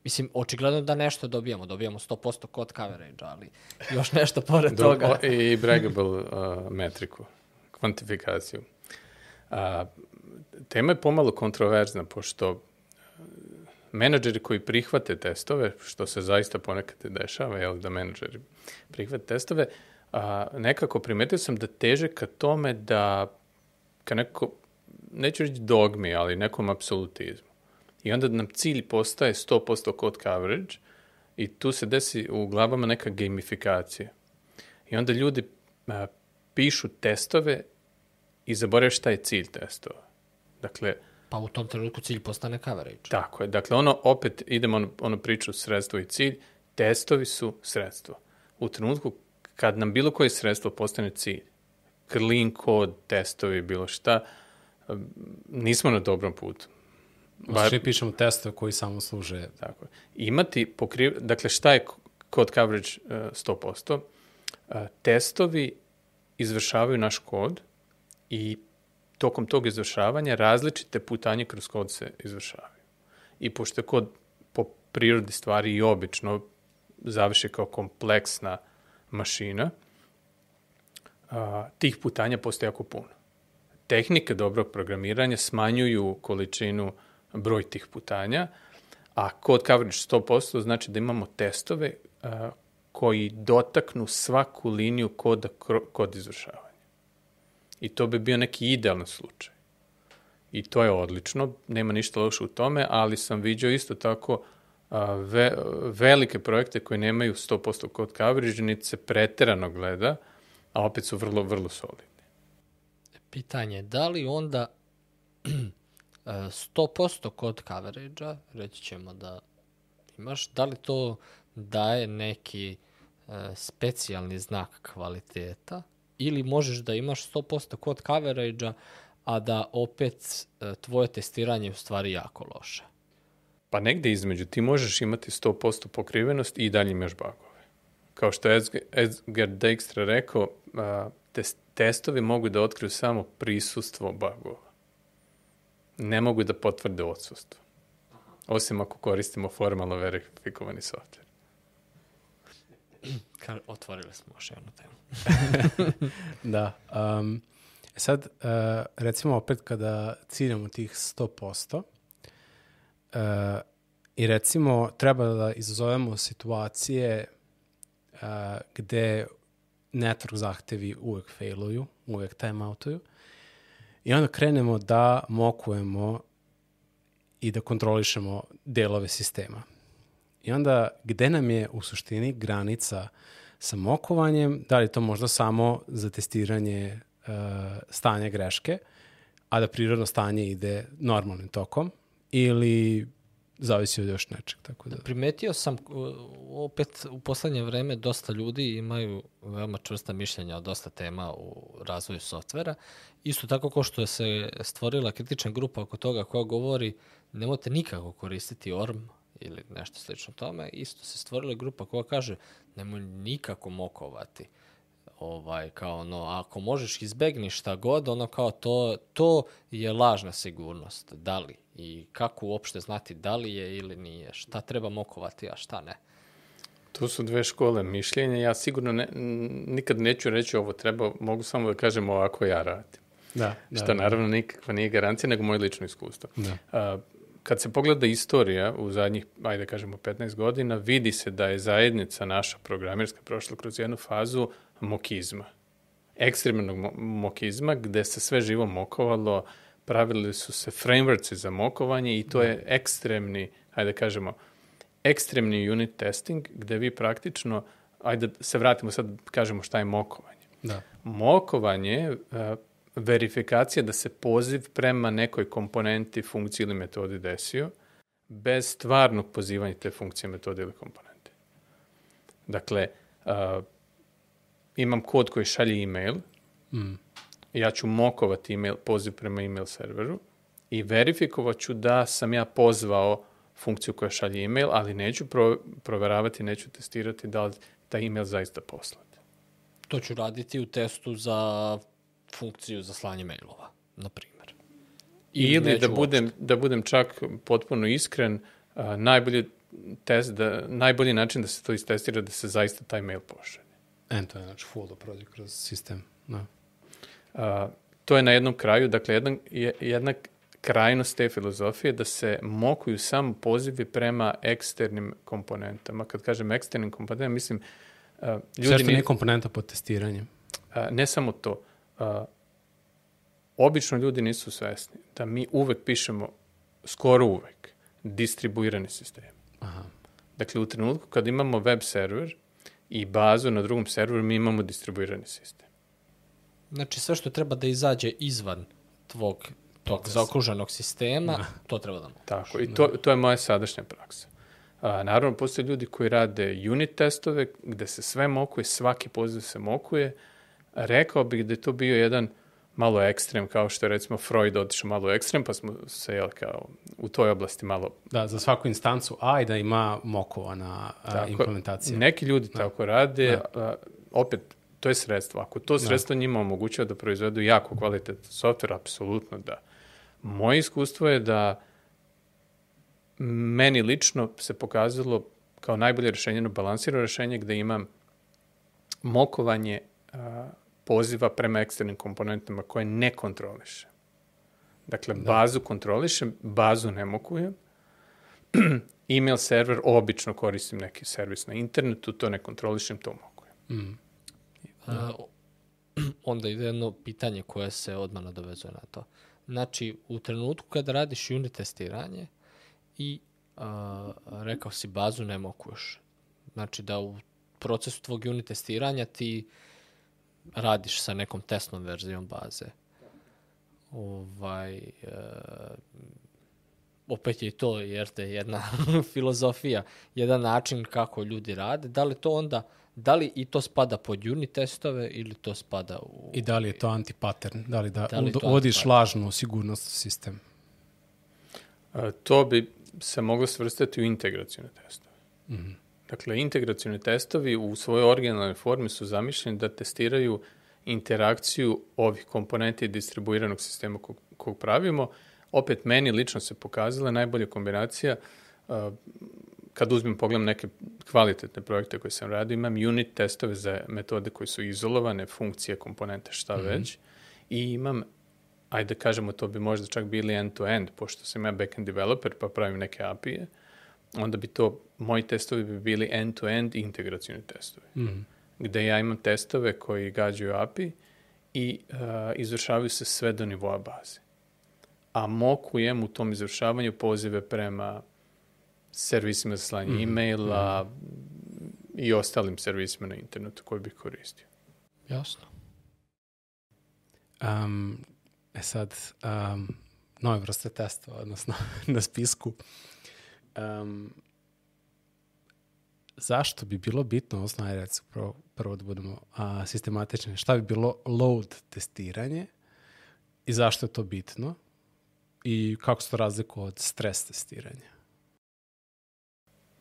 Mislim, očigledno da nešto dobijamo. Dobijamo 100% kod coverage, ali još nešto pored Do, toga. I braggable uh, metriku, kvantifikaciju. A, tema je pomalo kontroverzna, pošto uh, menadžeri koji prihvate testove, što se zaista ponekad dešava, jel, da menadžeri prihvate testove, a, nekako primetio sam da teže ka tome da, ka neko, neću reći dogmi, ali nekom apsolutizmu. I onda nam cilj postaje 100% code coverage i tu se desi u glavama neka gamifikacija. I onda ljudi a, pišu testove i zaboravaju šta je cilj testova. Dakle, Pa u tom trenutku cilj postane coverage. tako je. Dakle, ono, opet idemo ono, ono priču sredstvo i cilj. Testovi su sredstvo. U trenutku kad nam bilo koje sredstvo postane cilj, clean code, testovi, bilo šta, nismo na dobrom putu. Bar- Znači, pišemo testove koji samo služe Tako. Imati pokriv... Dakle, šta je code coverage uh, 100%? Uh, testovi izvršavaju naš kod i tokom tog izvršavanja različite putanje kroz kod se izvršavaju. I pošto je kod po prirodi stvari i obično završi kao kompleksna mašina, a, tih putanja postoje jako puno. Tehnike dobrog programiranja smanjuju količinu broj tih putanja, a code coverage 100% znači da imamo testove a, koji dotaknu svaku liniju koda kod izvršavanja. I to bi bio neki idealan slučaj. I to je odlično, nema ništa loše u tome, ali sam viđao isto tako ve, velike projekte koji nemaju 100% code coverage, niti se preterano gleda, a opet su vrlo, vrlo solidni. Pitanje je da li onda e, 100% kod coverage-a, reći ćemo da imaš, da li to daje neki e, specijalni znak kvaliteta ili možeš da imaš 100% kod coverage-a, a da opet e, tvoje testiranje je u stvari jako loše. Pa negde između ti možeš imati 100% pokrivenost i dalje imaš bagove. Kao što je Edgar- Dijkstra rekao, a, tes, testovi mogu da otkriju samo prisustvo bagova. Ne mogu da potvrde odsustvo. Osim ako koristimo formalno verifikovani software. Ka otvorili smo još jednu temu. Da. Um, sad, uh, recimo opet kada ciljamo tih 100%, uh, i recimo treba da izazovemo situacije uh, gde network zahtevi uvek failuju, uvek timeoutuju, i onda krenemo da mokujemo i da kontrolišemo delove sistema. I onda gde nam je u suštini granica sa mokovanjem, da li to možda samo za testiranje uh, stanja greške, a da prirodno stanje ide normalnim tokom, ili zavisi od još nečeg, tako da... Primetio sam u- opet u poslednje vreme dosta ljudi imaju veoma čvrsta mišljenja o dosta tema u razvoju softvera. Isto tako kao što se stvorila kritična grupa oko toga koja govori nemojte nikako koristiti ORM ili nešto slično tome, isto se stvorila grupa koja kaže nemoj nikako mokovati ovaj, kao ono, ako možeš izbegni šta god, ono kao to, to je lažna sigurnost. Da li? I kako uopšte znati da li je ili nije? Šta treba mokovati, a šta ne? Tu su dve škole mišljenja. Ja sigurno ne, nikad neću reći ovo treba, mogu samo da kažem ovako ja radim. Da, da, Što naravno nikakva nije garancija, nego moje lično iskustvo. Da. A, kad se pogleda istorija u zadnjih, ajde kažemo, 15 godina, vidi se da je zajednica naša programerska prošla kroz jednu fazu mokizma. Ekstremnog mo mokizma, gde se sve živo mokovalo, pravili su se frameworkci za mokovanje i to je ekstremni, ajde kažemo, ekstremni unit testing, gde vi praktično, ajde da se vratimo sad, kažemo šta je mokovanje. Da. Mokovanje je e, verifikacija da se poziv prema nekoj komponenti, funkciji ili metodi desio, bez stvarnog pozivanja te funkcije, metode ili komponente. Dakle, a, imam kod koji šalje e-mail, Mm. Ja ću mokovati email, poziv prema email serveru i verifikovat ću da sam ja pozvao funkciju koja šalje email, ali neću pro, proveravati, neću testirati da li taj email zaista poslat. To ću raditi u testu za funkciju za slanje mailova, na primjer. Ili neću da budem, da budem čak potpuno iskren, a, najbolji test, da, najbolji način da se to istestira da se zaista taj mail pošalje. E, to je znači full da prođe kroz sistem. Da. A, to je na jednom kraju, dakle jedna, je- jedna krajnost te filozofije da se mokuju samo pozivi prema eksternim komponentama. Kad kažem eksternim komponentama, mislim a, Sve ljudi što ni- nije komponenta pod testiranjem. A, ne samo to. A, obično ljudi nisu svesni da mi uvek pišemo, skoro uvek, distribuirani sistem. Aha. Dakle, u trenutku kad imamo web server i bazu na drugom serveru, mi imamo distribuirani sistem. Znači sve što treba da izađe izvan tvog tog zaokruženog sistema, to treba da možeš. Tako, i to, to je moja sadašnja praksa. A, naravno, postoje ljudi koji rade unit testove, gde se sve mokuje, svaki poziv se mokuje. Rekao bih da je to bio jedan malo ekstrem, kao što je recimo Freud otišao malo ekstrem, pa smo se jel, kao, u toj oblasti malo Da, za svaku instancu A i da ima mokovana a, Tako, implementacija. Neki ljudi tako rade, a, opet, to je sredstvo. Ako to sredstvo njima omogućava da proizvedu jako kvalitetan softver, apsolutno da. Moje iskustvo je da meni lično se pokazalo kao najbolje rešenje, jedno balansirano rešenje gde imam mokovanje a, poziva prema eksternim komponentama koje ne kontroliše. Dakle, bazu kontrolišem, bazu ne mokujem, email server obično koristim neki servis na internetu, to ne kontrolišem, to mogujem. A, onda ide jedno pitanje koje se odmah nadovezuje na to. Znači, u trenutku kada radiš unit testiranje i a, rekao si bazu ne mokuješ. Znači da u procesu tvog unit testiranja ti radiš sa nekom testnom verzijom baze. Ovaj, e, opet je i to, jer te jedna filozofija, jedan način kako ljudi rade. Da li to onda, da li i to spada pod unit testove ili to spada u... I da li je to anti-pattern? Da li da, Da li uvodiš lažnu sigurnost u sistem? A, to bi se moglo svrstati u integracijone testove. Dakle, integracijone testovi u svojoj originalnoj formi su zamišljeni da testiraju interakciju ovih komponenti distribuiranog sistema kog, kog pravimo. Opet, meni lično se pokazala najbolja kombinacija a, kad uzmem pogledam neke kvalitetne projekte koje sam radio, imam unit testove za metode koje su izolovane, funkcije, komponente, šta mm -hmm. već, i imam ajde da kažemo, to bi možda čak bili end-to-end, pošto sam ja backend developer pa pravim neke API-e, onda bi to, moji testovi bi bili end-to-end integracijni testovi. Mm. Gde ja imam testove koji gađaju API i uh, izvršavaju se sve do nivoa baze. A mokujem u tom izvršavanju pozive prema servisima za slanje mm. e-maila mm. i ostalim servisima na internetu koji bih koristio. Jasno. Um, e sad, um, nove vrste testova, odnosno na spisku. um, zašto bi bilo bitno, odnosno, ajde recimo, prvo, prvo da budemo a, sistematični, šta bi bilo load testiranje i zašto je to bitno i kako se to razlikuje od stres testiranja?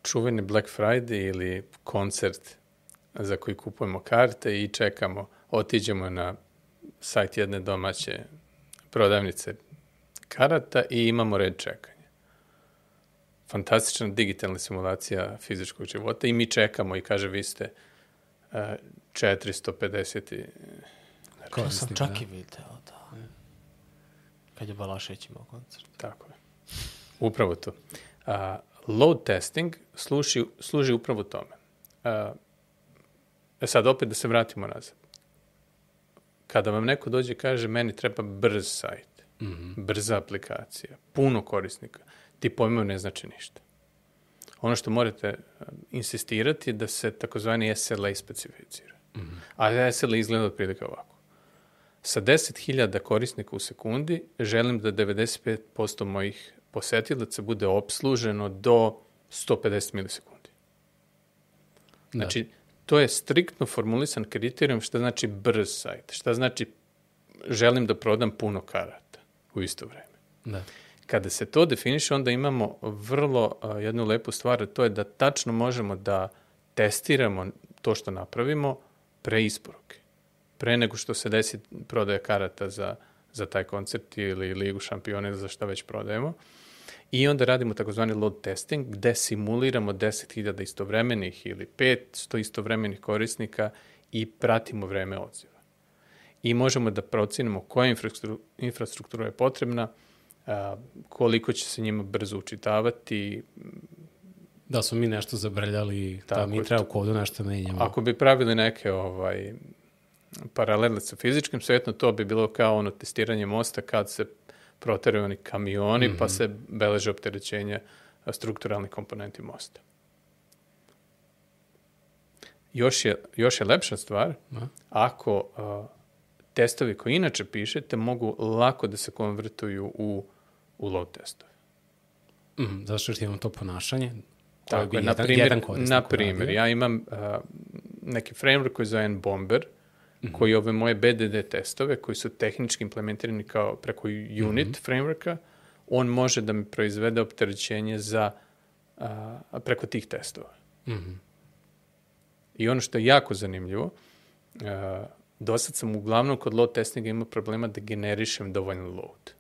Čuveni Black Friday ili koncert za koji kupujemo karte i čekamo, otiđemo na sajt jedne domaće prodavnice karata i imamo red čekanja. Fantastična digitalna simulacija fizičkog života i mi čekamo i kaže vi ste uh, 450 i To sam čak da. i video, da. Kad je Balašević imao koncert. Tako je. Upravo to. Uh, load testing služi, služi upravo tome. E sad, opet da se vratimo nazad. Kada vam neko dođe i kaže meni treba brz sajt, mm -hmm. brza aplikacija, puno korisnika, ti pojmovi ne znači ništa. Ono što morate uh, insistirati je da se takozvani SLA specificira. Mm -hmm. A SLA izgleda otprilike ovako. Sa 10.000 korisnika u sekundi želim da 95% mojih posetilaca bude obsluženo do 150 milisekundi. Znači, da. to je striktno formulisan kriterijum šta znači brz sajt, šta znači želim da prodam puno karata u isto vreme. Da. Kada se to definiše, onda imamo vrlo a, jednu lepu stvar, to je da tačno možemo da testiramo to što napravimo pre isporuke. Pre nego što se desi prodaja karata za, za taj koncert ili ligu šampiona ili za šta već prodajemo. I onda radimo takozvani load testing gde simuliramo 10.000 istovremenih ili 500 istovremenih korisnika i pratimo vreme odziva. I možemo da procenimo koja infrastruktura, je potrebna, koliko će se njima brzo učitavati. Da smo mi nešto zabrljali, da mi treba u kodu nešto menjamo. Ako bi pravili neke ovaj, paralele sa fizičkim svetom, to bi bilo kao ono testiranje mosta kad se proteraju oni kamioni, mm -hmm. pa se beleže opterećenja strukturalnih komponenti mosta. Još je, još je lepša stvar, Da. ako uh, testovi koje inače pišete mogu lako da se konvertuju u, u load testove. Mm, zato što imamo to ponašanje. Tako je, na primjer, na primjer ja imam uh, neki framework koji zove Bomber, mm. Koji ove moje BDD testove, koji su tehnički implementirani kao preko unit mm -hmm. frameworka, on može da mi proizvede opterećenje za uh, preko tih testova. Mm -hmm. I ono što je jako zanimljivo, uh, do sad sam uglavnom kod load testinga imao problema da generišem dovoljno load.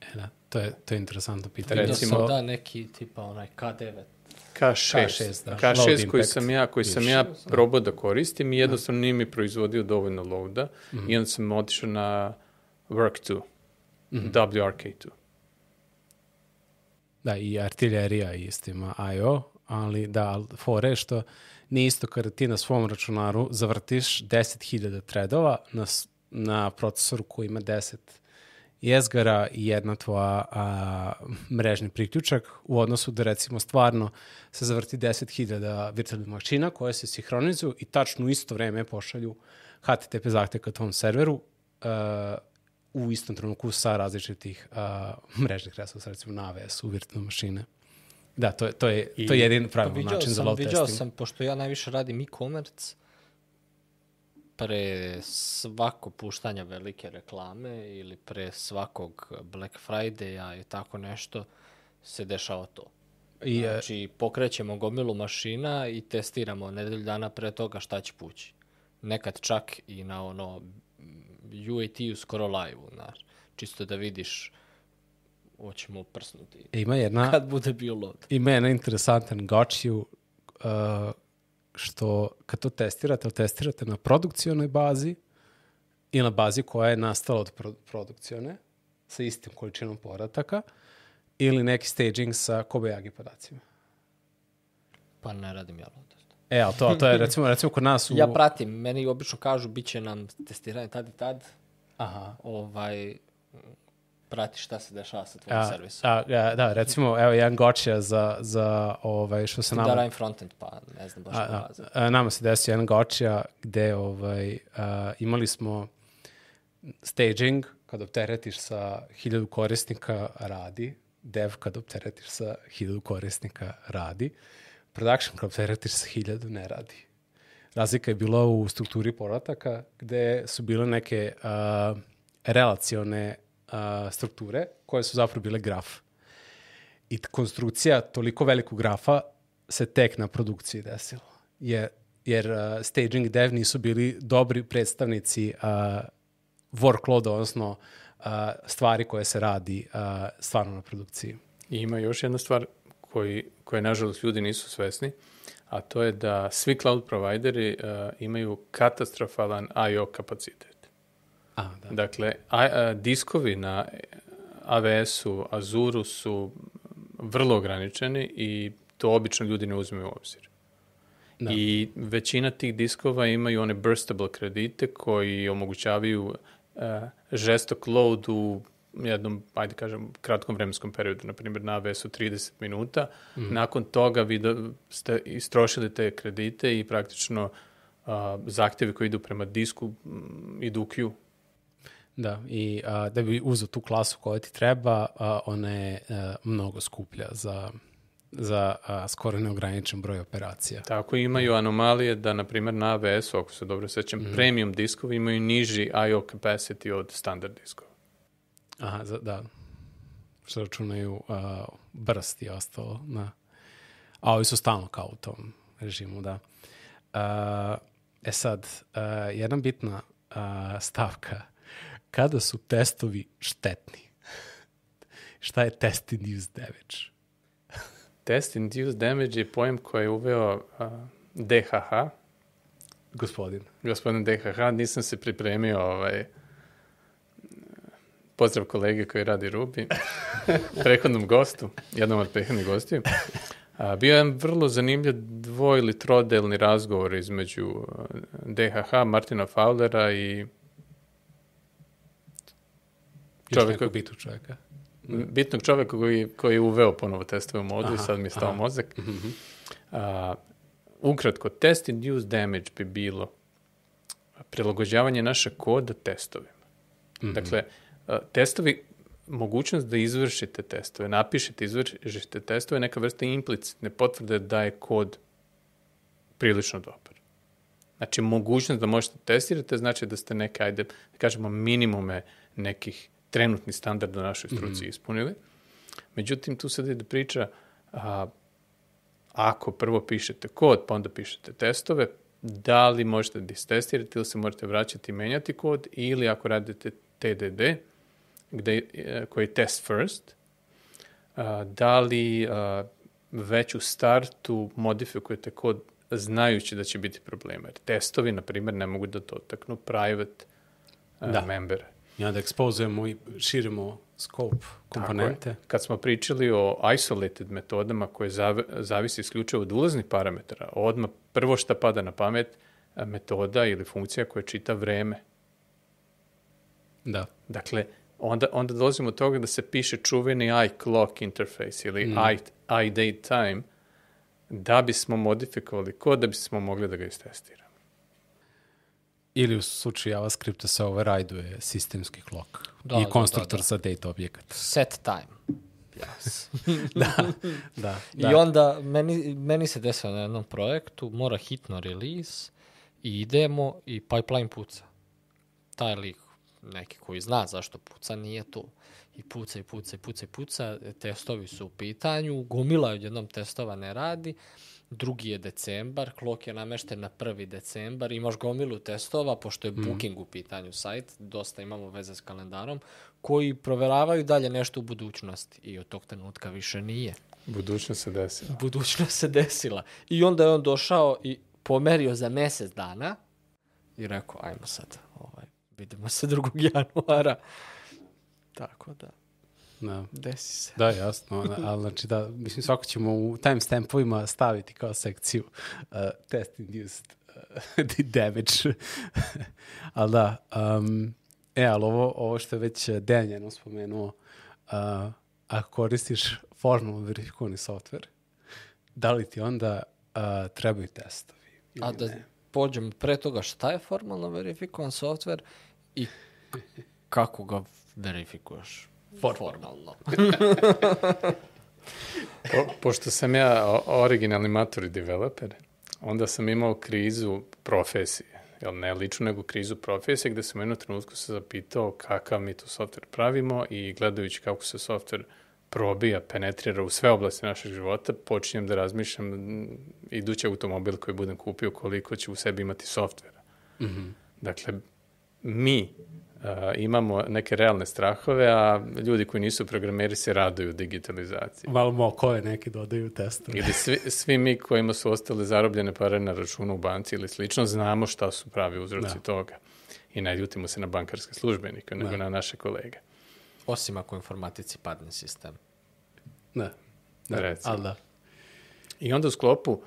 E, da, to je, to je interesantno pitanje. Recimo- da neki tipa onaj K9. K6, K6, da. K6 Load koji sam ja, koji sam ja probao da koristim i jednostavno nije mi proizvodio dovoljno loada i onda sam otišao na Work2, WRK2. Da, i artiljerija isto ima I.O., ali da, fore što nije isto kada ti na svom računaru zavrtiš 10.000 threadova na, na procesoru koji ima 10 jezgara i jedna tvoja a, mrežni priključak u odnosu da recimo stvarno se zavrti 10.000 virtualnih mašina koje se sinhronizuju i tačno u isto vreme pošalju HTTP zahtev ka tom serveru a, u istom trenutku sa različitih a, mrežnih resursa, recimo na AWS u virtualne mašine. Da, to je, to je, to je jedin pravilan viđao način za load viđao testing. sam, pošto ja najviše radim e-commerce, pre svako puštanja velike reklame ili pre svakog Black Friday-a i tako nešto se dešava to. I, e, Znači, pokrećemo gomilu mašina i testiramo nedelju dana pre toga šta će pući. Nekad čak i na ono UAT-u skoro live-u, znaš. Čisto da vidiš hoćemo prsnuti. ima jedna, Kad bude bio load. ima jedan interesantan got you, uh, što kad to testirate, ali testirate na produkcionoj bazi i na bazi koja je nastala od pro produkcione sa istim količinom podataka ili neki staging sa Kobayagi podacima. Pa ne radim ja load test. E, ali to, to je recimo, recimo kod nas u... Ja pratim, meni obično kažu bit će nam testiranje tad i tad, Aha. ovaj, prati šta se dešava sa tvojim A, servisom. a, a, da, recimo, evo jedan gotcha za, za ovaj, što se Da nama... radim frontend, pa ne znam baš A, ko a, baza. a, nama se desio jedan gotcha gde ovaj, a, imali smo staging, kada opteretiš sa hiljadu korisnika radi, dev kad opteretiš sa hiljadu korisnika radi, production kad opteretiš sa hiljadu ne radi. Razlika je bila u strukturi podataka gde su bile neke uh, relacione uh, strukture koje su zapravo bile graf. I konstrukcija toliko velikog grafa se tek na produkciji desila. Jer, jer uh, staging dev nisu bili dobri predstavnici uh, workloada, odnosno uh, stvari koje se radi uh, stvarno na produkciji. I ima još jedna stvar koji, koje, nažalost, ljudi nisu svesni, a to je da svi cloud provideri uh, imaju katastrofalan I.O. kapacitet. A, da. Dakle, a, a, diskovi na AWS-u, Azuru su vrlo ograničeni i to obično ljudi ne uzmeju u obzir. Da. I većina tih diskova imaju one burstable kredite koji omogućavaju uh, žestok load u jednom, ajde kažem, kratkom vremenskom periodu, na primjer na AWS-u 30 minuta. Mm. Nakon toga vi da ste istrošili te kredite i praktično uh, zahtjevi koji idu prema disku m, idu u queue. Da, i a, da bi uzeo tu klasu koja ti treba, a, ona je a, mnogo skuplja za, za a, skoro neograničen broj operacija. Tako imaju anomalije da, na primjer, na AWS-u, ako se dobro sećam, mm. premium diskovi imaju niži I.O. capacity od standard diskova. Aha, za, da. Što računaju a, brst i ostalo. Da. A ovi su stalno kao u tom režimu, da. A, e sad, a, jedna bitna a, stavka. Kada su testovi štetni? Šta je test induced damage? Test induced damage je pojem koji je uveo uh, DHH, Gospodin. gospodin DHH, nisam se pripremio ovaj, pozdrav kolege koji radi Rubi, prehodnom gostu, jednom od prehodnih gostiju. A, bio je vrlo zanimljiv dvoj ili trodelni razgovor između DHH, Martina Fowlera i Još nekog koji- bitu čovjeka. bitnog čoveka koji, koji je uveo ponovo testove u modu i sad mi je stao aha. mozak. A, ukratko, test induced damage bi bilo prilagođavanje našeg koda testovima. Dakle, a, testovi, mogućnost da izvršite testove, napišete, izvršite testove, neka vrsta implicitne potvrde da je kod prilično dobar. Znači, mogućnost da možete testirati znači da ste neke, ajde, da kažemo, minimume nekih trenutnih standarda u našoj struci ispunili. Međutim, tu sad ide priča, a, ako prvo pišete kod, pa onda pišete testove, da li možete da istestirate ili se možete vraćati i menjati kod, ili ako radite TDD, gde, e, koji je test first, a, da li a, već u startu modifikujete kod znajući da će biti problema. Jer testovi, na primjer, ne mogu da dotaknu private a, Da. membere. I onda ekspozujemo i širimo scope komponente. Tako je. Kad smo pričali o isolated metodama koje zav zavisi isključivo od ulaznih parametara, odmah prvo šta pada na pamet a, metoda ili funkcija koja čita vreme. Da. Dakle, onda, onda dolazimo do toga da se piše čuveni iClock interface ili Mm. i, iDate time da bismo modifikovali kod da bismo mogli da ga istestiramo. Ili u slučaju JavaScripta se override-uje sistemski clock Da, i da, konstruktor da, da. za data objekat. Set time. Yes. Da, da. I onda meni, meni se desilo na jednom projektu, mora hitno release i idemo i pipeline puca. Taj lik, neki koji zna zašto puca, nije tu. I puca i puca i puca i puca, testovi su u pitanju, gomila jednom testova ne radi, drugi je decembar, klok je namešten na prvi decembar, imaš gomilu testova, pošto je booking u pitanju sajt, dosta imamo veze s kalendarom, koji proveravaju dalje nešto u budućnosti i od tog trenutka više nije Budućnost se desila. budućnost se desila. I onda je on došao i pomerio za mesec dana i rekao, ajmo sad, ovaj, vidimo se 2. januara. Tako da, da. desi se. Da, jasno, ali znači da, mislim svako ćemo u timestampovima staviti kao sekciju uh, test induced uh, damage. ali da, um, e, ali ovo, ovo što je već Dejan jednom spomenuo, uh, ako koristiš formalno verifikovani software, da li ti onda uh, trebaju testovi? ili A da ne? pođemo pre toga šta je formalno verifikovan software i kako ga verifikuješ. Formalno. Po, pošto sam ja originalni maturi developer, onda sam imao krizu profesije. Jel ne ličnu, nego krizu profesije, gde sam u jednom trenutku se zapitao kakav mi tu softver pravimo i gledajući kako se softver probija, penetrira u sve oblasti našeg života, počinjem da razmišljam idući automobil koji budem kupio koliko će u sebi imati softvera. Mm -hmm. Dakle, mi imamo neke realne strahove, a ljudi koji nisu programeri se raduju digitalizaciji. Malo mokove neki dodaju testove. Ili svi, svi mi kojima su ostale zarobljene pare na računu u banci ili slično, znamo šta su pravi uzroci Da. toga. I ne ljutimo se na bankarske službenike, nego Da. na naše kolege. Osim ako informatici padne sistem. Da. Da, Recimo. ali da. I onda u sklopu,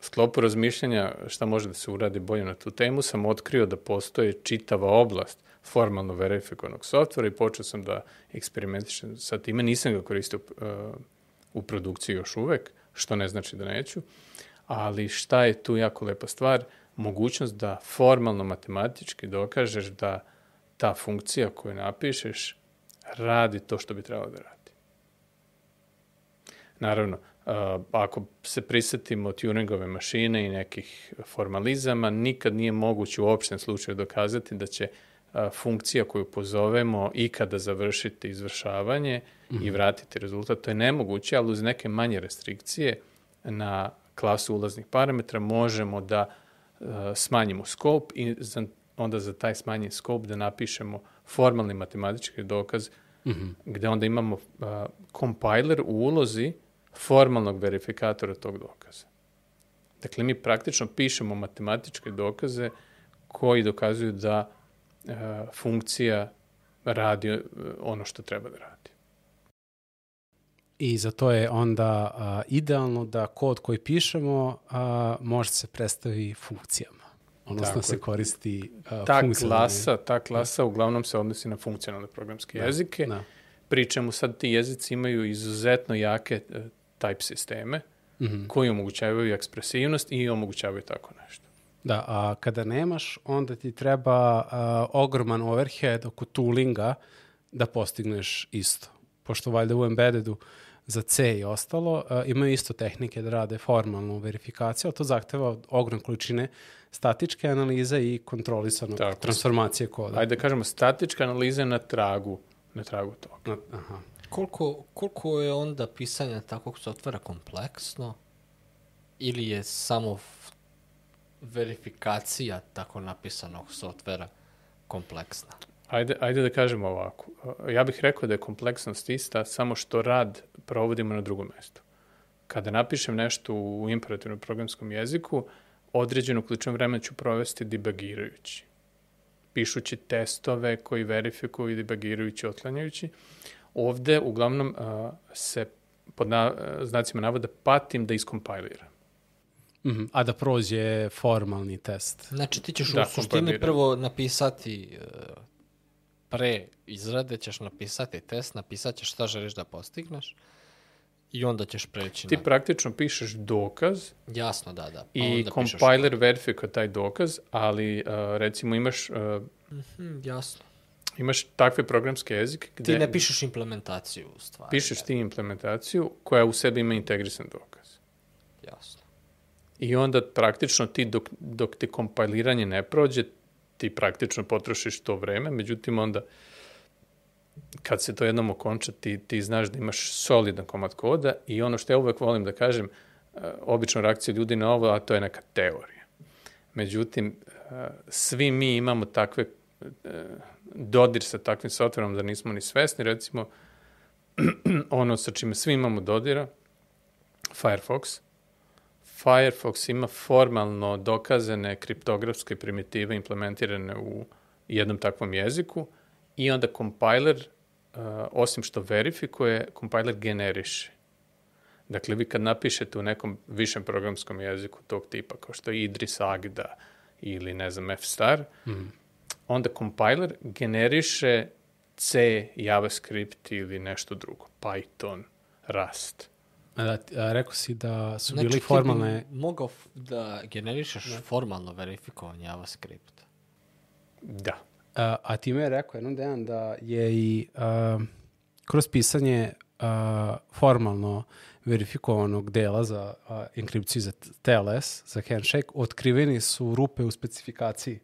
sklopu razmišljanja šta može da se uradi bolje na tu temu, sam otkrio da postoji čitava oblast formalno verifikovanog softvera i počeo sam da eksperimentišem sa time. Nisam ga koristio uh, u produkciji još uvek, što ne znači da neću, ali šta je tu jako lepa stvar? Mogućnost da formalno matematički dokažeš da ta funkcija koju napišeš radi to što bi trebalo da radi. Naravno, a, ako se prisetimo Turingove mašine i nekih formalizama, nikad nije moguće u opštem slučaju dokazati da će funkcija koju pozovemo ikada završiti izvršavanje mm -hmm. i vratiti rezultat. To je nemoguće, ali uz neke manje restrikcije na klasu ulaznih parametra možemo da smanjimo skop i za, onda za taj smanjen skop da napišemo formalni matematički dokaz mm -hmm. gde onda imamo a, compiler u ulozi formalnog verifikatora tog dokaza. Dakle, mi praktično pišemo matematičke dokaze koji dokazuju da funkcija radi e, ono što treba da radi. I za to je onda a, idealno da kod koji pišemo a, može se predstavi funkcijama. Odnosno Tako se koristi a, Ta klasa, ta klasa uglavnom se odnosi na funkcionalne programske Da, jezike. da. Pričemu sad ti jezici imaju izuzetno jake type sisteme Mhm. koji omogućavaju ekspresivnost i omogućavaju tako nešto. Da, a kada nemaš, onda ti treba a, ogroman overhead oko toolinga da postigneš isto. Pošto valjda u embeddedu za C i ostalo a, imaju isto tehnike da rade formalnu verifikaciju, ali to zahteva ogromne količine statičke analize i kontrolisanog Tako. transformacije koda. Ajde da kažemo, statička analiza na tragu, na tragu toga. Na- Aha. Koliko, koliko je onda pisanje takvog softvera kompleksno? Ili je samo verifikacija tako napisanog softvera kompleksna? Ajde, ajde da kažemo ovako. Ja bih rekao da je kompleksnost ista, samo što rad provodimo na drugom mestu. Kada napišem nešto u imperativnom programskom jeziku, određenu količinu vremena ću provesti debagirajući. Pišući testove koji verifikuju i debagirajući, otklanjajući. Ovde uglavnom se pod na, znacima navoda patim da iskompajliram. Mhm. A da prođe formalni test. Znači ti ćeš Da, u suštini prvo napisati e, pre izrade ćeš napisati test, napisat ćeš šta želiš da postigneš i onda ćeš preći Ti na... praktično pišeš dokaz Jasno, da, da. Pa i onda pišeš- compiler verifikuje taj dokaz, ali a, recimo imaš a, Hm, jasno. imaš takve programske jezike gde Ti ne pišeš implementaciju u stvari. pišeš ti implementaciju koja u sebi ima integrisan dokaz. Jasno. I onda praktično ti dok, dok ti kompajliranje ne prođe, ti praktično potrošiš to vreme, međutim onda kad se to jednom okonča, ti, ti znaš da imaš solidan komad koda i ono što ja uvek volim da kažem, e, obično reakcija ljudi na ovo, a to je neka teorija. Međutim, e, svi mi imamo takve e, dodir sa takvim softverom da nismo ni svesni, recimo ono sa čime svi imamo dodira, Firefox, Firefox ima formalno dokazane kriptografske primitive implementirane u jednom takvom jeziku i onda compiler, uh, osim što verifikuje, compiler generiše. Dakle, vi kad napišete u nekom višem programskom jeziku tog tipa, kao što je Idris Agda ili, ne znam, F-star, mm. onda compiler generiše C, JavaScript ili nešto drugo, Python, Rust. A da, ti- a rekao si da su Znači, bili ti formalne... bi mogao da generišeš formalno verifikovan JavaScript. Da. A, a time je rekao jednom dan da je i a, kroz pisanje uh, formalno verifikovanog dela za uh, enkripciju za TLS, za handshake, otkriveni su rupe u specifikaciji.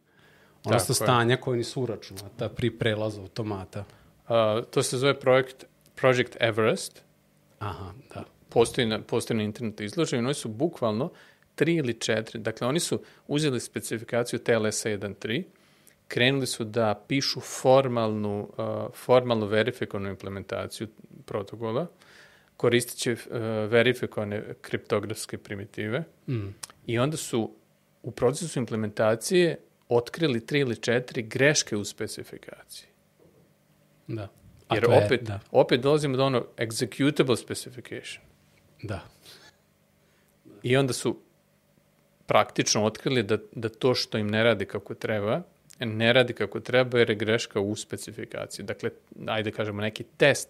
Odnosno Tako je. stanja koje nisu uračunata pri prelazu automata. A, to se zove projekt, Project Everest. Aha, da. Postoji na, postoji na internetu izloženi. Oni su bukvalno tri ili četiri. Dakle, oni su uzeli specifikaciju TLS-a 1.3, krenuli su da pišu formalnu, uh, formalnu verifikovanu implementaciju protokola, koristeći uh, verifikovane kriptografske primitive Mm. i onda su u procesu implementacije otkrili tri ili četiri greške u specifikaciji. Da. Jer to je- opet, Da, opet dolazimo do ono executable specification. Da. I onda su praktično otkrili da, da to što im ne radi kako treba, ne radi kako treba jer je greška u specifikaciji. Dakle, ajde kažemo neki test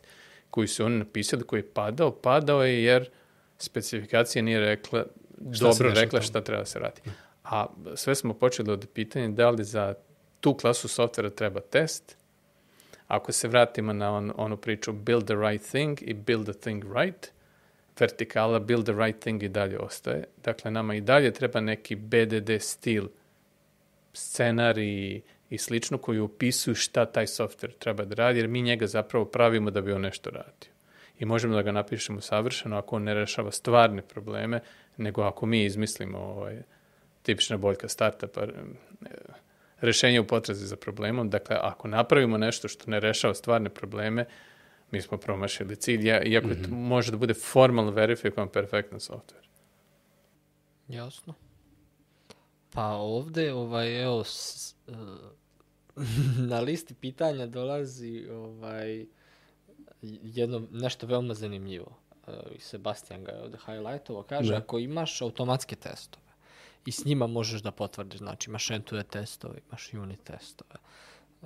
koji su oni napisali, koji je padao, padao je jer specifikacija nije rekla, se dobro rekla šta treba da se radi. A sve smo počeli od pitanja da li za tu klasu softvera treba test, ako se vratimo na on, onu priču build the right thing i build the thing right, vertikala build the right thing i dalje ostaje. Dakle, nama i dalje treba neki BDD stil, scenarij i slično koji opisuju šta taj softver treba da radi, jer mi njega zapravo pravimo da bi on nešto radio. I možemo da ga napišemo savršeno ako on ne rešava stvarne probleme, nego ako mi izmislimo ovaj, tipična boljka startupa, rešenje u potrazi za problemom. Dakle, ako napravimo nešto što ne rešava stvarne probleme, mi smo promašili cilj, ja- iako mm -hmm. može da bude formalno verifikovan perfektan softver. Jasno. Pa ovde, ovaj, evo, s, e, na listi pitanja dolazi ovaj, jedno, nešto veoma zanimljivo. I Sebastian ga je ovde highlightovao. Kaže, Da. ako imaš automatske testove i s njima možeš da potvrdiš, znači imaš end-to-end testove, imaš unit testove,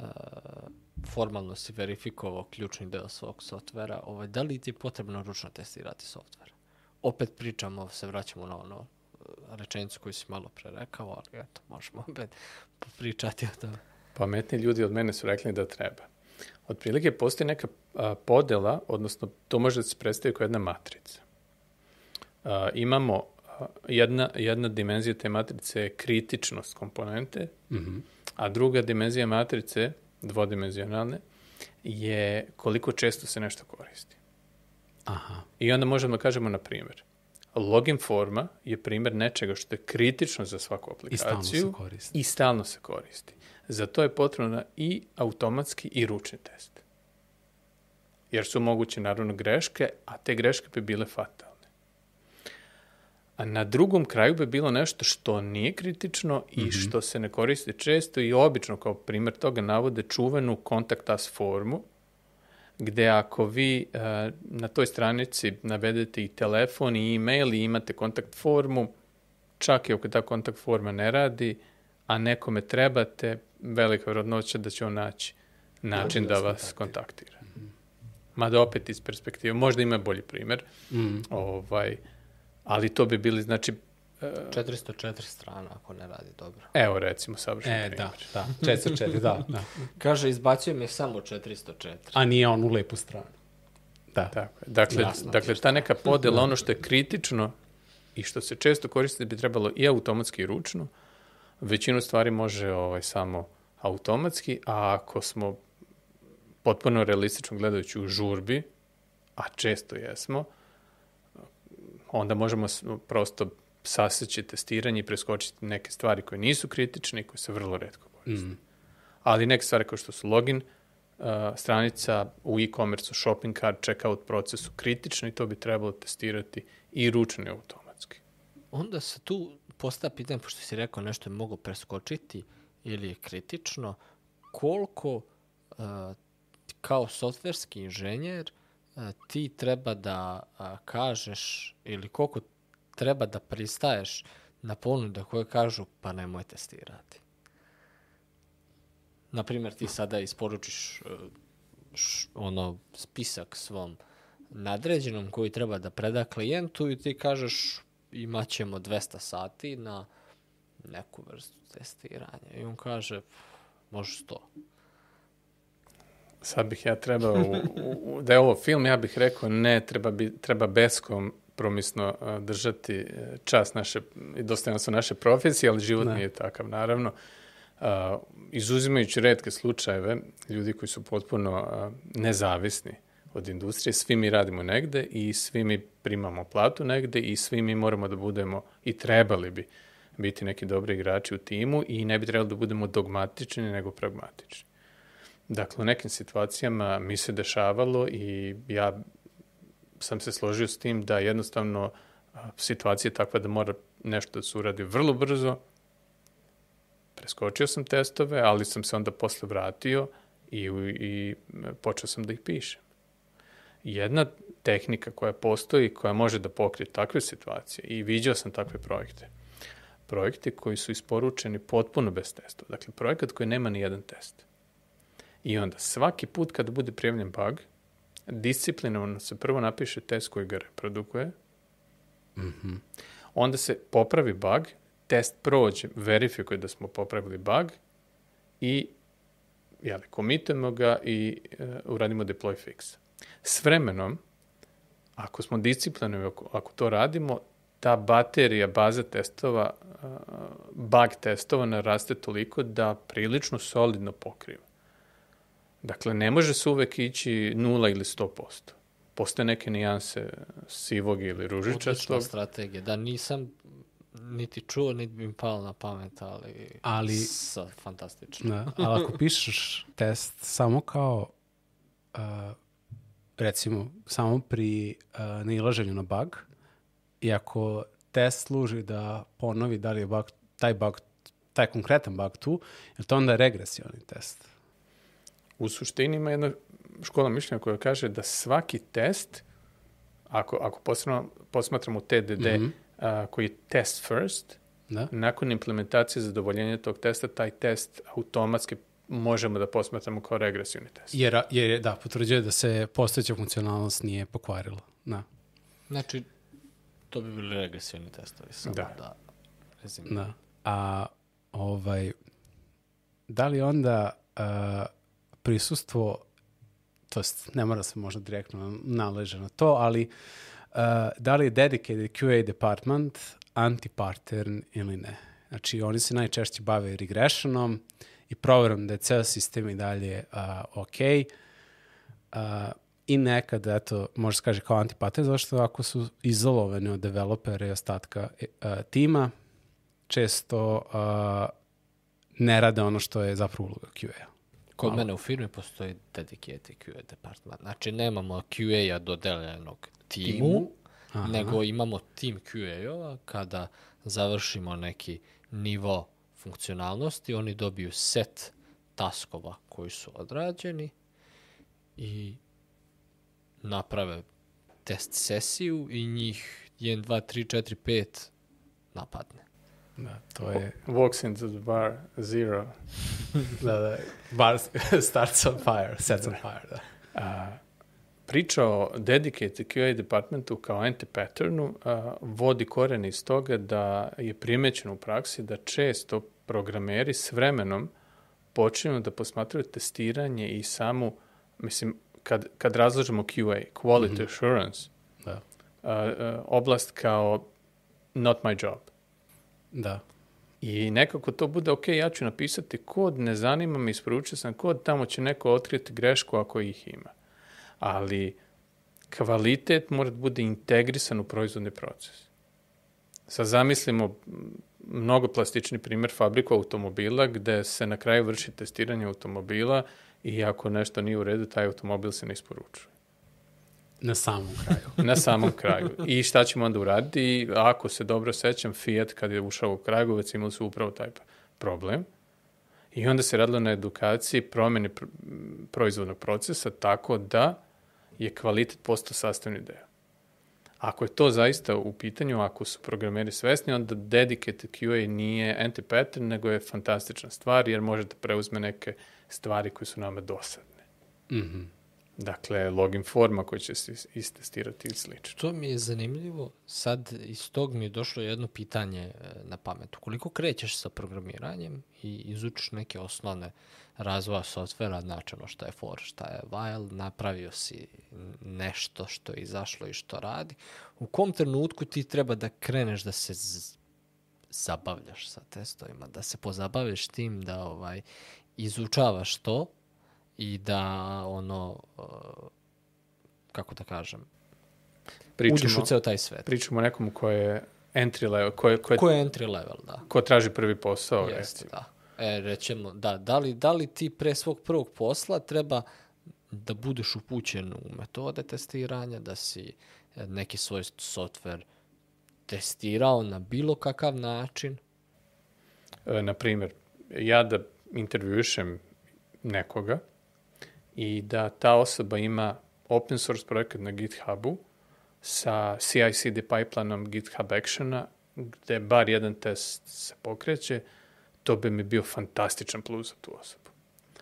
e, formalno si verifikovao ključni deo svog softvera, ovaj, da li ti je potrebno ručno testirati softver? Opet pričamo, se vraćamo na ono e, rečenicu koju si malo pre rekao, ali eto, možemo opet pričati o tome. Pametni ljudi od mene su rekli da treba. Otprilike postoji neka a, podela, odnosno to može da se predstavi kao jedna matrica. A, imamo a, jedna, jedna dimenzija te matrice je kritičnost komponente, mm -hmm. A druga dimenzija matrice, dvodimenzionalne, je koliko često se nešto koristi. Aha. I onda možemo da kažemo, na primjer, login forma je primjer nečega što je kritično za svaku I stalno aplikaciju se koristi. i stalno se koristi. Za to je potrebno i automatski i ručni test. Jer su moguće naravno greške, a te greške bi bile fatalne. A na drugom kraju bi bilo nešto što nije kritično i mm -hmm. što se ne koristi često i obično kao primjer toga navode čuvenu kontakt us formu, gde ako vi uh, na toj stranici navedete i telefon i e-mail i imate kontakt formu, čak i ako ta kontakt forma ne radi, a nekome trebate, velika vjerojatnoća da će on naći način da, vas kontaktira. Mada opet iz perspektive, možda ima bolji primjer, Mm. ovaj, ali to bi bili, znači, 404 strana ako ne radi dobro. evo recimo savršen E, primjer. da, da. 404, da, da. Kaže, izbacio mi je samo 404. A nije on u lepu stranu. Da. Tako. Dakle, Jasno. dakle, ta neka podela, ono što je kritično i što se često koristi, bi trebalo i automatski i ručno. Većinu stvari može ovaj, samo automatski, a ako smo potpuno realistično gledajući u žurbi, a često jesmo, onda možemo prosto saseći testiranje i preskočiti neke stvari koje nisu kritične i koje se vrlo redko koriste. Mm. Ali neke stvari kao što su login, uh, stranica u e-commerce, shopping cart, checkout proces su kritični i to bi trebalo testirati i ručno i automatski. Onda se tu postavlja pitanje, pošto si rekao nešto je mogo preskočiti ili je kritično, koliko uh, kao softverski inženjer uh, ti treba da kažeš ili koliko treba da pristaješ na ponude koje kažu pa nemoj testirati. Naprimjer, ti sada isporučiš uh, š, ono spisak svom nadređenom koji treba da preda klijentu i ti kažeš imat ćemo 200 sati na neku vrstu testiranja. I on kaže, može 100. sad bih ja trebao, u, u, da je ovo film, ja bih rekao ne, treba, bi, treba beskom promisno uh, držati uh, čast naše i dostojanstvo naše profesije, ali život Ne. nije takav, naravno. Uh, izuzimajući redke slučajeve, ljudi koji su potpuno uh, nezavisni od industrije, svi mi radimo negde i svi mi primamo platu negde i svi mi moramo da budemo i trebali bi biti neki dobri igrači u timu i ne bi trebalo da budemo dogmatični nego pragmatični. Dakle, u nekim situacijama mi se dešavalo i ja sam se složio s tim da jednostavno situacija je takva da mora nešto da se uradi vrlo brzo. Preskočio sam testove, ali sam se onda posle vratio i, i počeo sam da ih pišem. Jedna tehnika koja postoji, koja može da pokrije takve situacije i viđao sam takve projekte. Projekte koji su isporučeni potpuno bez testova. Dakle, projekat koji nema ni jedan test. I onda svaki put kada bude prijavljen bug, disciplinovano se prvo napiše test koji ga reprodukuje, mm -hmm. onda se popravi bug, test prođe, verifikuje da smo popravili bug i jeli, komitujemo ga i uh, uradimo deploy fix. S vremenom, ako smo disciplinovani, ako, ako to radimo, ta baterija baza testova, uh, bug testova naraste toliko da prilično solidno pokriva. Dakle, ne može se uvek ići 0 ili 100%. Postoje neke nijanse sivog ili ružičastog. strategija. Da nisam niti čuo, niti bi mi palo na pamet, ali... Ali- S, fantastično. Da, ali ako pišeš test samo kao, uh, recimo, samo pri uh, nailaženju na bug, i ako test služi da ponovi da li je bug, taj bug, taj konkretan bug tu, je to onda regresioni test? U suštini ima jedna škola mišljenja koja kaže da svaki test, ako, ako posmatramo, posmatramo TDD, mm -hmm. a, koji je test first, Da? nakon implementacije zadovoljenja tog testa, taj test automatski možemo da posmatramo kao regresioni test. Jer, jer, da, potvrđuje da se postojeća funkcionalnost nije pokvarila. Da. Znači, to bi bili regresioni testovi. Samo Da. da, rezimiram. Da. A ovaj, da li onda uh, prisustvo, to jest ne mora se možda direktno naleže na to, ali uh, da li je dedicated QA department anti-pattern ili ne? Znači, oni se najčešće bave regressionom i proverom da je ceo sistem i dalje uh, ok. Uh, I nekad, eto, može se kaže kao antipattern, zašto ako su izolovani od developera i ostatka uh, tima, često uh, ne rade ono što je zapravo uloga QA-a. Kod mene u firmi postoji dedicated QA department. Znači, nemamo QA-a dodeljenog timu, nego imamo tim QA-ova kada završimo neki nivo funkcionalnosti, oni dobiju set taskova koji su odrađeni i naprave test sesiju i njih 1, 2, 3, 4, 5 napadne. Da, to je... Walks into the bar, zero. Da, da, bar starts on fire, sets on fire, da. A, priča o dedicated QA departmentu kao anti-patternu a, vodi korene iz toga da je primećeno u praksi da često programeri s vremenom počinju da posmatraju testiranje i samu, mislim, kad, kad razlažemo QA, quality mm -hmm. assurance, Da, a, a, oblast kao not my job. Da. I nekako to bude, ok, ja ću napisati kod, ne zanima me, isporučio sam kod, tamo će neko otkriti grešku ako ih ima. Ali kvalitet mora da bude integrisan u proizvodni proces. Sad zamislimo mnogo plastični primjer fabriku automobila gde se na kraju vrši testiranje automobila i ako nešto nije u redu, taj automobil se ne isporučuje. Na samom kraju. Na samom kraju. I šta ćemo onda uraditi? Ako se dobro sećam, Fiat kad je ušao u Kragovec imali su upravo taj problem. I onda se radilo na edukaciji promjene pr proizvodnog procesa tako da je kvalitet postao sastavni deo. Ako je to zaista u pitanju, ako su programeri svesni, onda dedicated QA nije anti-pattern, nego je fantastična stvar, jer može da preuzme neke stvari koje su nama dosadne. Mhm. Dakle, login forma koja će se is- istestirati i slično. To mi je zanimljivo. Sad iz tog mi je došlo jedno pitanje e, na pamet. Ukoliko krećeš sa programiranjem i izučiš neke osnovne razvoja softvera, načelno šta je for, šta je while, napravio si nešto što je izašlo i što radi, u kom trenutku ti treba da kreneš da se zabavljaš sa testovima, da se pozabaviš tim da ovaj izučavaš to i da ono uh, kako da kažem uđeš Pričamo, u ceo taj svet. pričamo o nekom ko je entry level, ko, je, ko, je, Ko je entry level, da. ko traži prvi posao. Jeste, recimo. da. E, rećemo, da, da li, da li ti pre svog prvog posla treba da budeš upućen u metode testiranja, da si e, neki svoj software testirao na bilo kakav način, E, na primjer, ja da intervjušem nekoga i da ta osoba ima open source projekat na GitHubu sa CI/CD pipelineom GitHub Actiona, gde bar jedan test se pokreće, to bi mi bio fantastičan plus za tu osobu.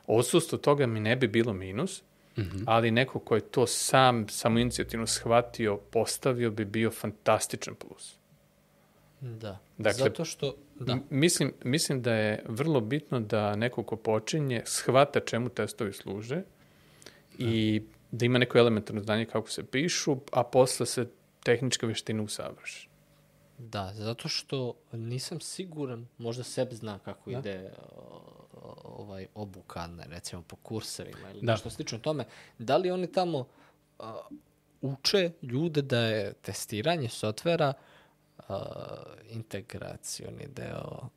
Odsustvo toga mi ne bi bilo minus, mm -hmm. ali neko ko je to sam, samo inicijativno shvatio, postavio bi bio fantastičan plus. da. Dakle, Zato što, da, Mislim, mislim da je vrlo bitno da neko ko počinje shvata čemu testovi služe i da ima neko elementarno znanje kako se pišu, a posle se tehnička veština usavrši. da, zato što nisam siguran, možda sebe zna kako Da. ide ovaj obuka, ne, recimo po kursevima ili Da. nešto slično tome, da li oni tamo a, uče ljude da je testiranje softvera a, integracioni deo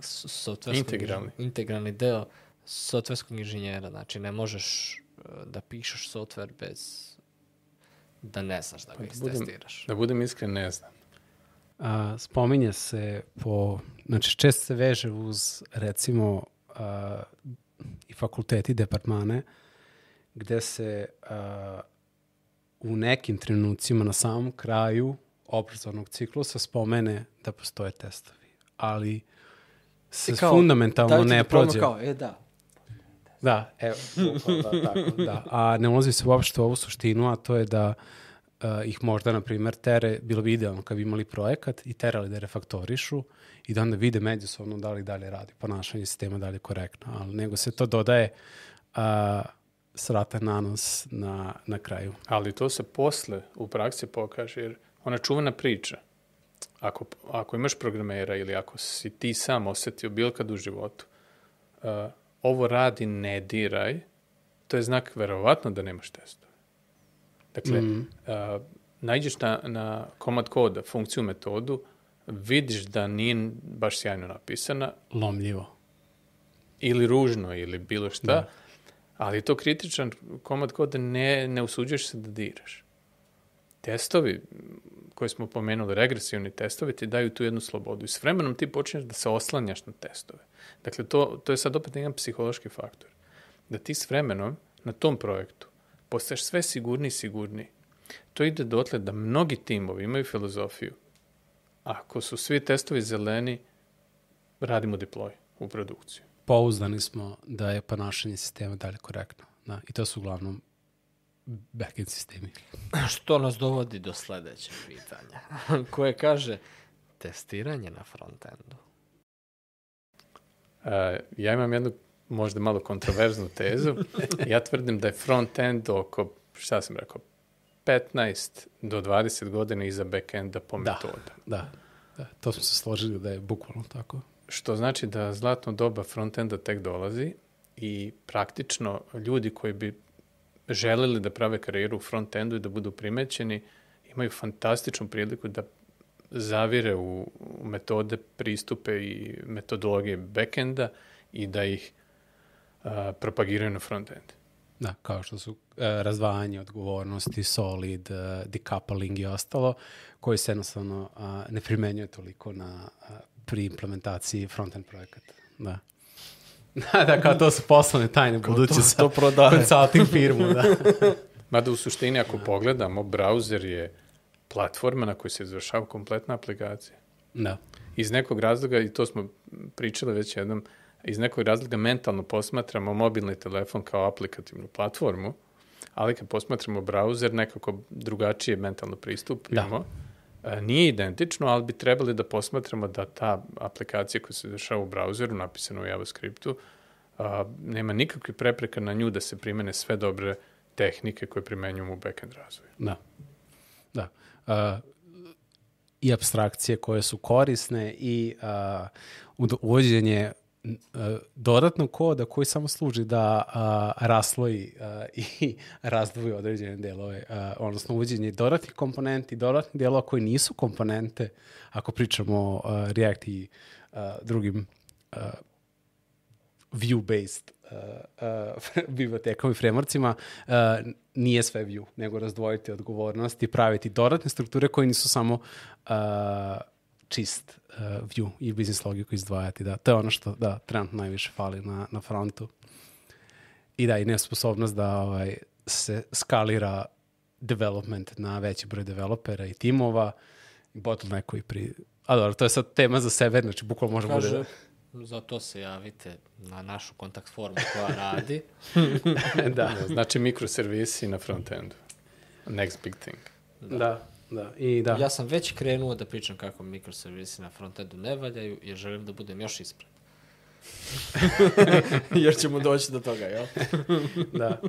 softverskog Integralni. integralni deo softverskog inženjera. Znači, ne možeš da pišeš softver bez da ne znaš da ga da budem- istestiraš. Da budem iskren, ne znam. A, spominje se po, znači često se veže uz recimo a, i fakulteti, departmane, gde se a, u nekim trenucima na samom kraju obrazovnog ciklusa spomene da postoje testovi. Ali se fundamentalno ne prođe. Kao, e da, Da, evo, bukvalno da, tako, da. A ne ulazi se uopšte u ovu suštinu, a to je da uh, ih možda, na primjer, tere, bilo bi idealno kad bi imali projekat i terali da refaktorišu i da onda vide međusobno da li dalje radi ponašanje sistema, da li je korektno, ali nego se to dodaje uh, srata na nos na, na kraju. Ali to se posle u praksi pokaže, jer ona čuvana priča. Ako, ako imaš programera ili ako si ti sam osetio bilo kad u životu, uh, ovo radi, ne diraj, to je znak verovatno da nemaš testove. Dakle, mm. uh, nađeš na, na komad koda, funkciju, metodu, vidiš da nije baš sjajno napisana, Lomljivo. ili ružno ili bilo šta, da. ali to kritičan komad koda ne, ne usuđuješ se da diraš. Testovi koje smo pomenuli, regresivni testovi, ti daju tu jednu slobodu i s vremenom ti počinješ da se oslanjaš na testove. Dakle, to, to je sad opet jedan psihološki faktor. Da ti s vremenom na tom projektu postaješ sve sigurniji i sigurniji. To ide dotle da mnogi timovi imaju filozofiju. Ako su svi testovi zeleni, radimo deploy u produkciju. Pouzdani smo da je ponašanje sistema dalje korektno. Da, I to su uglavnom backend sistemi. Što nas dovodi do sledećeg pitanja, koje kaže testiranje na frontendu. Uh, ja imam jednu možda malo kontroverznu tezu. Ja tvrdim da je front-end oko, šta sam rekao, 15 do 20 godina iza back-enda po Da. metoda. Da, da, to smo se složili da je bukvalno tako. Što znači da zlatno doba front-enda tek dolazi i praktično ljudi koji bi želeli da prave karijeru u front-endu i da budu primećeni, imaju fantastičnu priliku da zavire u, metode, pristupe i metodologije backenda i da ih a, propagiraju na front-end. Da, kao što su e, razdvajanje odgovornosti, solid, e, decoupling i ostalo, koji se jednostavno a, ne primenjuje toliko na a, pri implementaciji frontend projekata. Da. Da, da, kao to su poslovne tajne buduće to- sa to consulting firmu, da. Mada u suštini ako pogledamo, browser je platforma na kojoj se izvršava kompletna aplikacija. da. Iz nekog razloga, i to smo pričali već jednom, iz nekog razloga mentalno posmatramo mobilni telefon kao aplikativnu platformu, ali kad posmatramo brauzer, nekako drugačije mentalno pristup Da. E, Nije identično, ali bi trebali da posmatramo da ta aplikacija koja se dešava u brauzeru, napisana u JavaScriptu, a, nema nikakve prepreka na nju da se primene sve dobre tehnike koje primenjujemo u backend razvoju. Da. Da. Uh, I abstrakcije koje su korisne i ud- uvođenje dodatnog koda koji samo služi da uh, rasloji uh, i razdvoji određene delove, uh, odnosno uvođenje dodatnih komponenti, dodatnih delova koji nisu komponente, ako pričamo o React i uh, drugim view-based uh, uh, bibliotekama i frameworkcima, uh, nije sve view, nego razdvojiti odgovornosti, praviti dodatne strukture koje nisu samo uh, čist uh, view i biznis logiku izdvajati. Da. To je ono što da, trenutno najviše fali na, na frontu. I da, i nesposobnost da ovaj, se skalira development na veći broj developera i timova, i bottleneck koji pri... A dobro, to je sad tema za sebe, znači bukvalno može bude... Kaže, za to se javite na našu kontakt formu koja radi. da. Da, znači mikroservisi na frontendu. Next big thing. Da, da. I da. Ja sam već krenuo da pričam kako mikroservisi na frontendu ne valjaju, jer želim da budem još ispred. jer ćemo doći do toga, jel? da,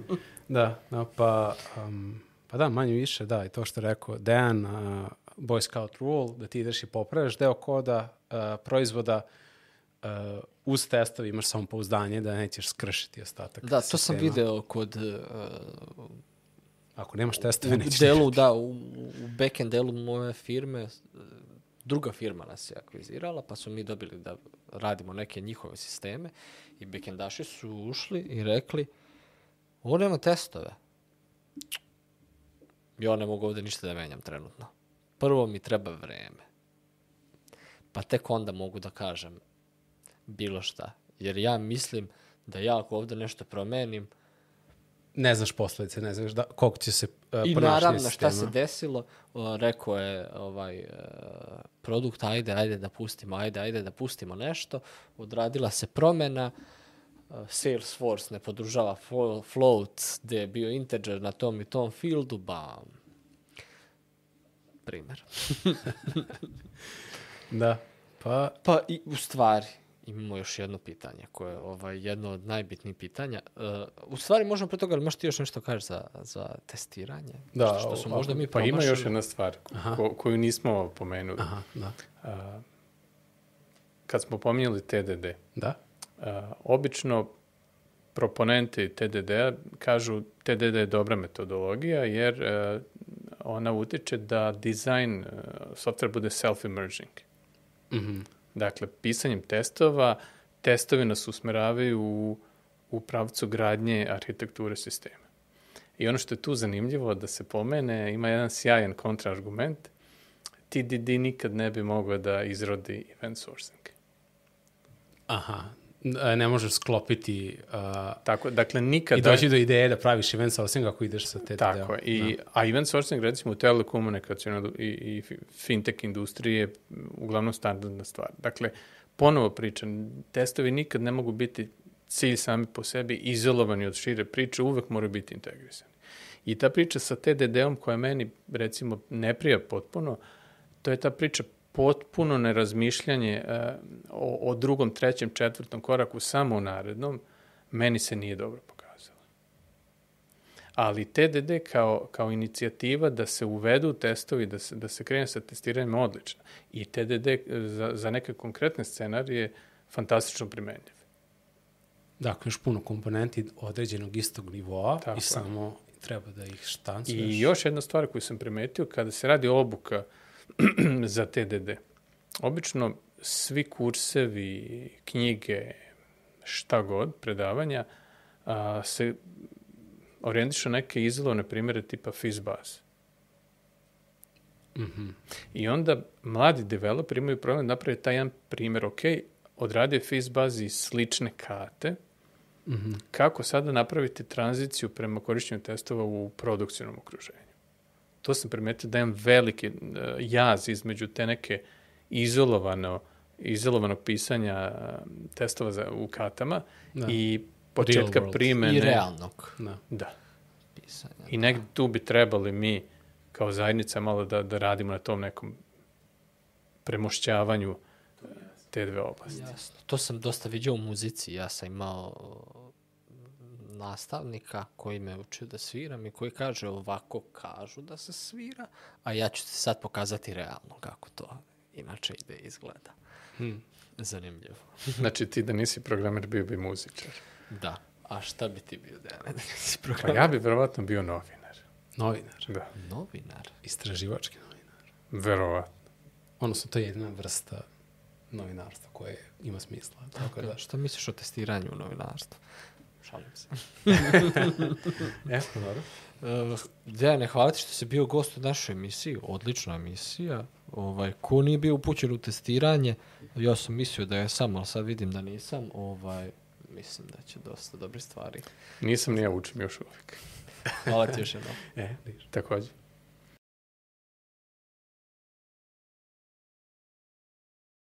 da, da, pa, um, pa da, manje više, da, i to što rekao Dejan, uh, Boy Scout rule, da ti ideš i popravljaš deo koda, uh, proizvoda, uh, uz testove imaš samo pouzdanje da nećeš skršiti ostatak Da, to sam sistema. video kod uh, Ako nemaš testove, nećeš delu, da, u, u backend delu moje firme, druga firma nas je akvizirala, pa su mi dobili da radimo neke njihove sisteme i backendaši su ušli i rekli, ovo nema testove. Ja ne mogu ovde ništa da menjam trenutno. Prvo mi treba vreme. Pa tek onda mogu da kažem bilo šta. Jer ja mislim da ja ako ovde nešto promenim, ne znaš posledice, ne znaš da, koliko će se uh, I naravno šta sistema. se desilo, o, rekao je ovaj e, produkt, ajde, ajde da pustimo, ajde, ajde da pustimo nešto, odradila se promena, e, Salesforce ne podržava flo- float, gde je bio integer na tom i tom fieldu, bam. Primer. Da, pa Pa i u stvari, imamo još jedno pitanje, koje je ovaj, jedno od najbitnijih pitanja. Uh, u stvari, možemo pre toga, ali možeš ti još nešto kažeš za, za testiranje? Da, što, što su možda mi Pa ima još jedna stvar ko, koju nismo pomenuli. aha, da, A, kad smo pominjali TDD, da, a, obično proponenti TDD-a kažu TDD je dobra metodologija jer a, ona utiče da dizajn a, software bude self-emerging. mhm, Dakle, pisanjem testova, testovi nas usmeravaju u, u pravcu gradnje arhitekture sistema. I ono što je tu zanimljivo da se pomene, ima jedan sjajan kontraargument, TDD nikad ne bi mogao da izrodi event sourcing. aha, ne možeš sklopiti uh, Tako, dakle, nikada... i doći do ideje da praviš event sourcing ako ideš sa TTD. Tako je. I, A event sourcing, recimo, u telekomunikacijonoj i, i fi- fintech industriji je uglavnom standardna stvar. Dakle, ponovo pričam, testovi nikad ne mogu biti cilj sami po sebi, izolovani od šire priče, uvek moraju biti integrisani. I ta priča sa TDD-om koja meni, recimo, ne prija potpuno, to je ta priča potpuno nerazmišljanje uh, o, o drugom, trećem, četvrtom koraku samo u narednom, meni se nije dobro pokazalo. Ali TDD kao, kao inicijativa da se uvedu testovi, da se, da se krene sa testiranjem je odlična. I TDD za, za neke konkretne scenarije je fantastično primenljiv. Dakle, još puno komponenti određenog istog nivoa Tako i je. samo treba da ih štancuješ. I još jedna stvar koju sam primetio, kada se radi obuka za TDD, obično svi kursevi, knjige, šta god, predavanja, a, se orijentišu neke izolovane primere tipa FizzBuzz. Mhm. I onda mladi developeri imaju problem da naprave taj jedan primjer, ok, odradio FizzBuzz iz slične kate, Mhm. kako sada napraviti tranziciju prema korišćenju testova u produkcijnom okruženju. To sam primetio da je veliki uh, jaz između te neke izolovano, izolovanog pisanja uh, testova za, u katama Da. i početka primene. I realnog Da. Da. pisanja. I negdje tu bi trebali mi kao zajednica malo da, da radimo na tom nekom premošćavanju te dve oblasti. Jasno. To sam dosta vidio u muzici. Ja sam imao nastavnika koji me učio da sviram i koji kaže ovako kažu da se svira, a ja ću ti sad pokazati realno kako to inače ide i izgleda. Hmm. Zanimljivo. Znači ti da nisi programer bio bi muzičar. Da. A šta bi ti bio da nisi Pa programer? ja bi verovatno bio novinar. Novinar. Da, Novinar. Istraživački novinar. verovatno. Odnosno, to je jedna vrsta novinarstva koje ima smisla. Tako da, Šta misliš o testiranju u novinarstvu? Šalim se. Eto, dobro. Uh, Dejane, hvala ti što si bio gost u našoj emisiji. Odlična emisija. Ovaj, ko nije bio upućen u testiranje, ja sam mislio da je sam, ali sad vidim da nisam. Ovaj, mislim da će dosta dobre stvari. Nisam ni ja učim još uvijek. Hvala ti još jednom. E, vidiš. Takođe.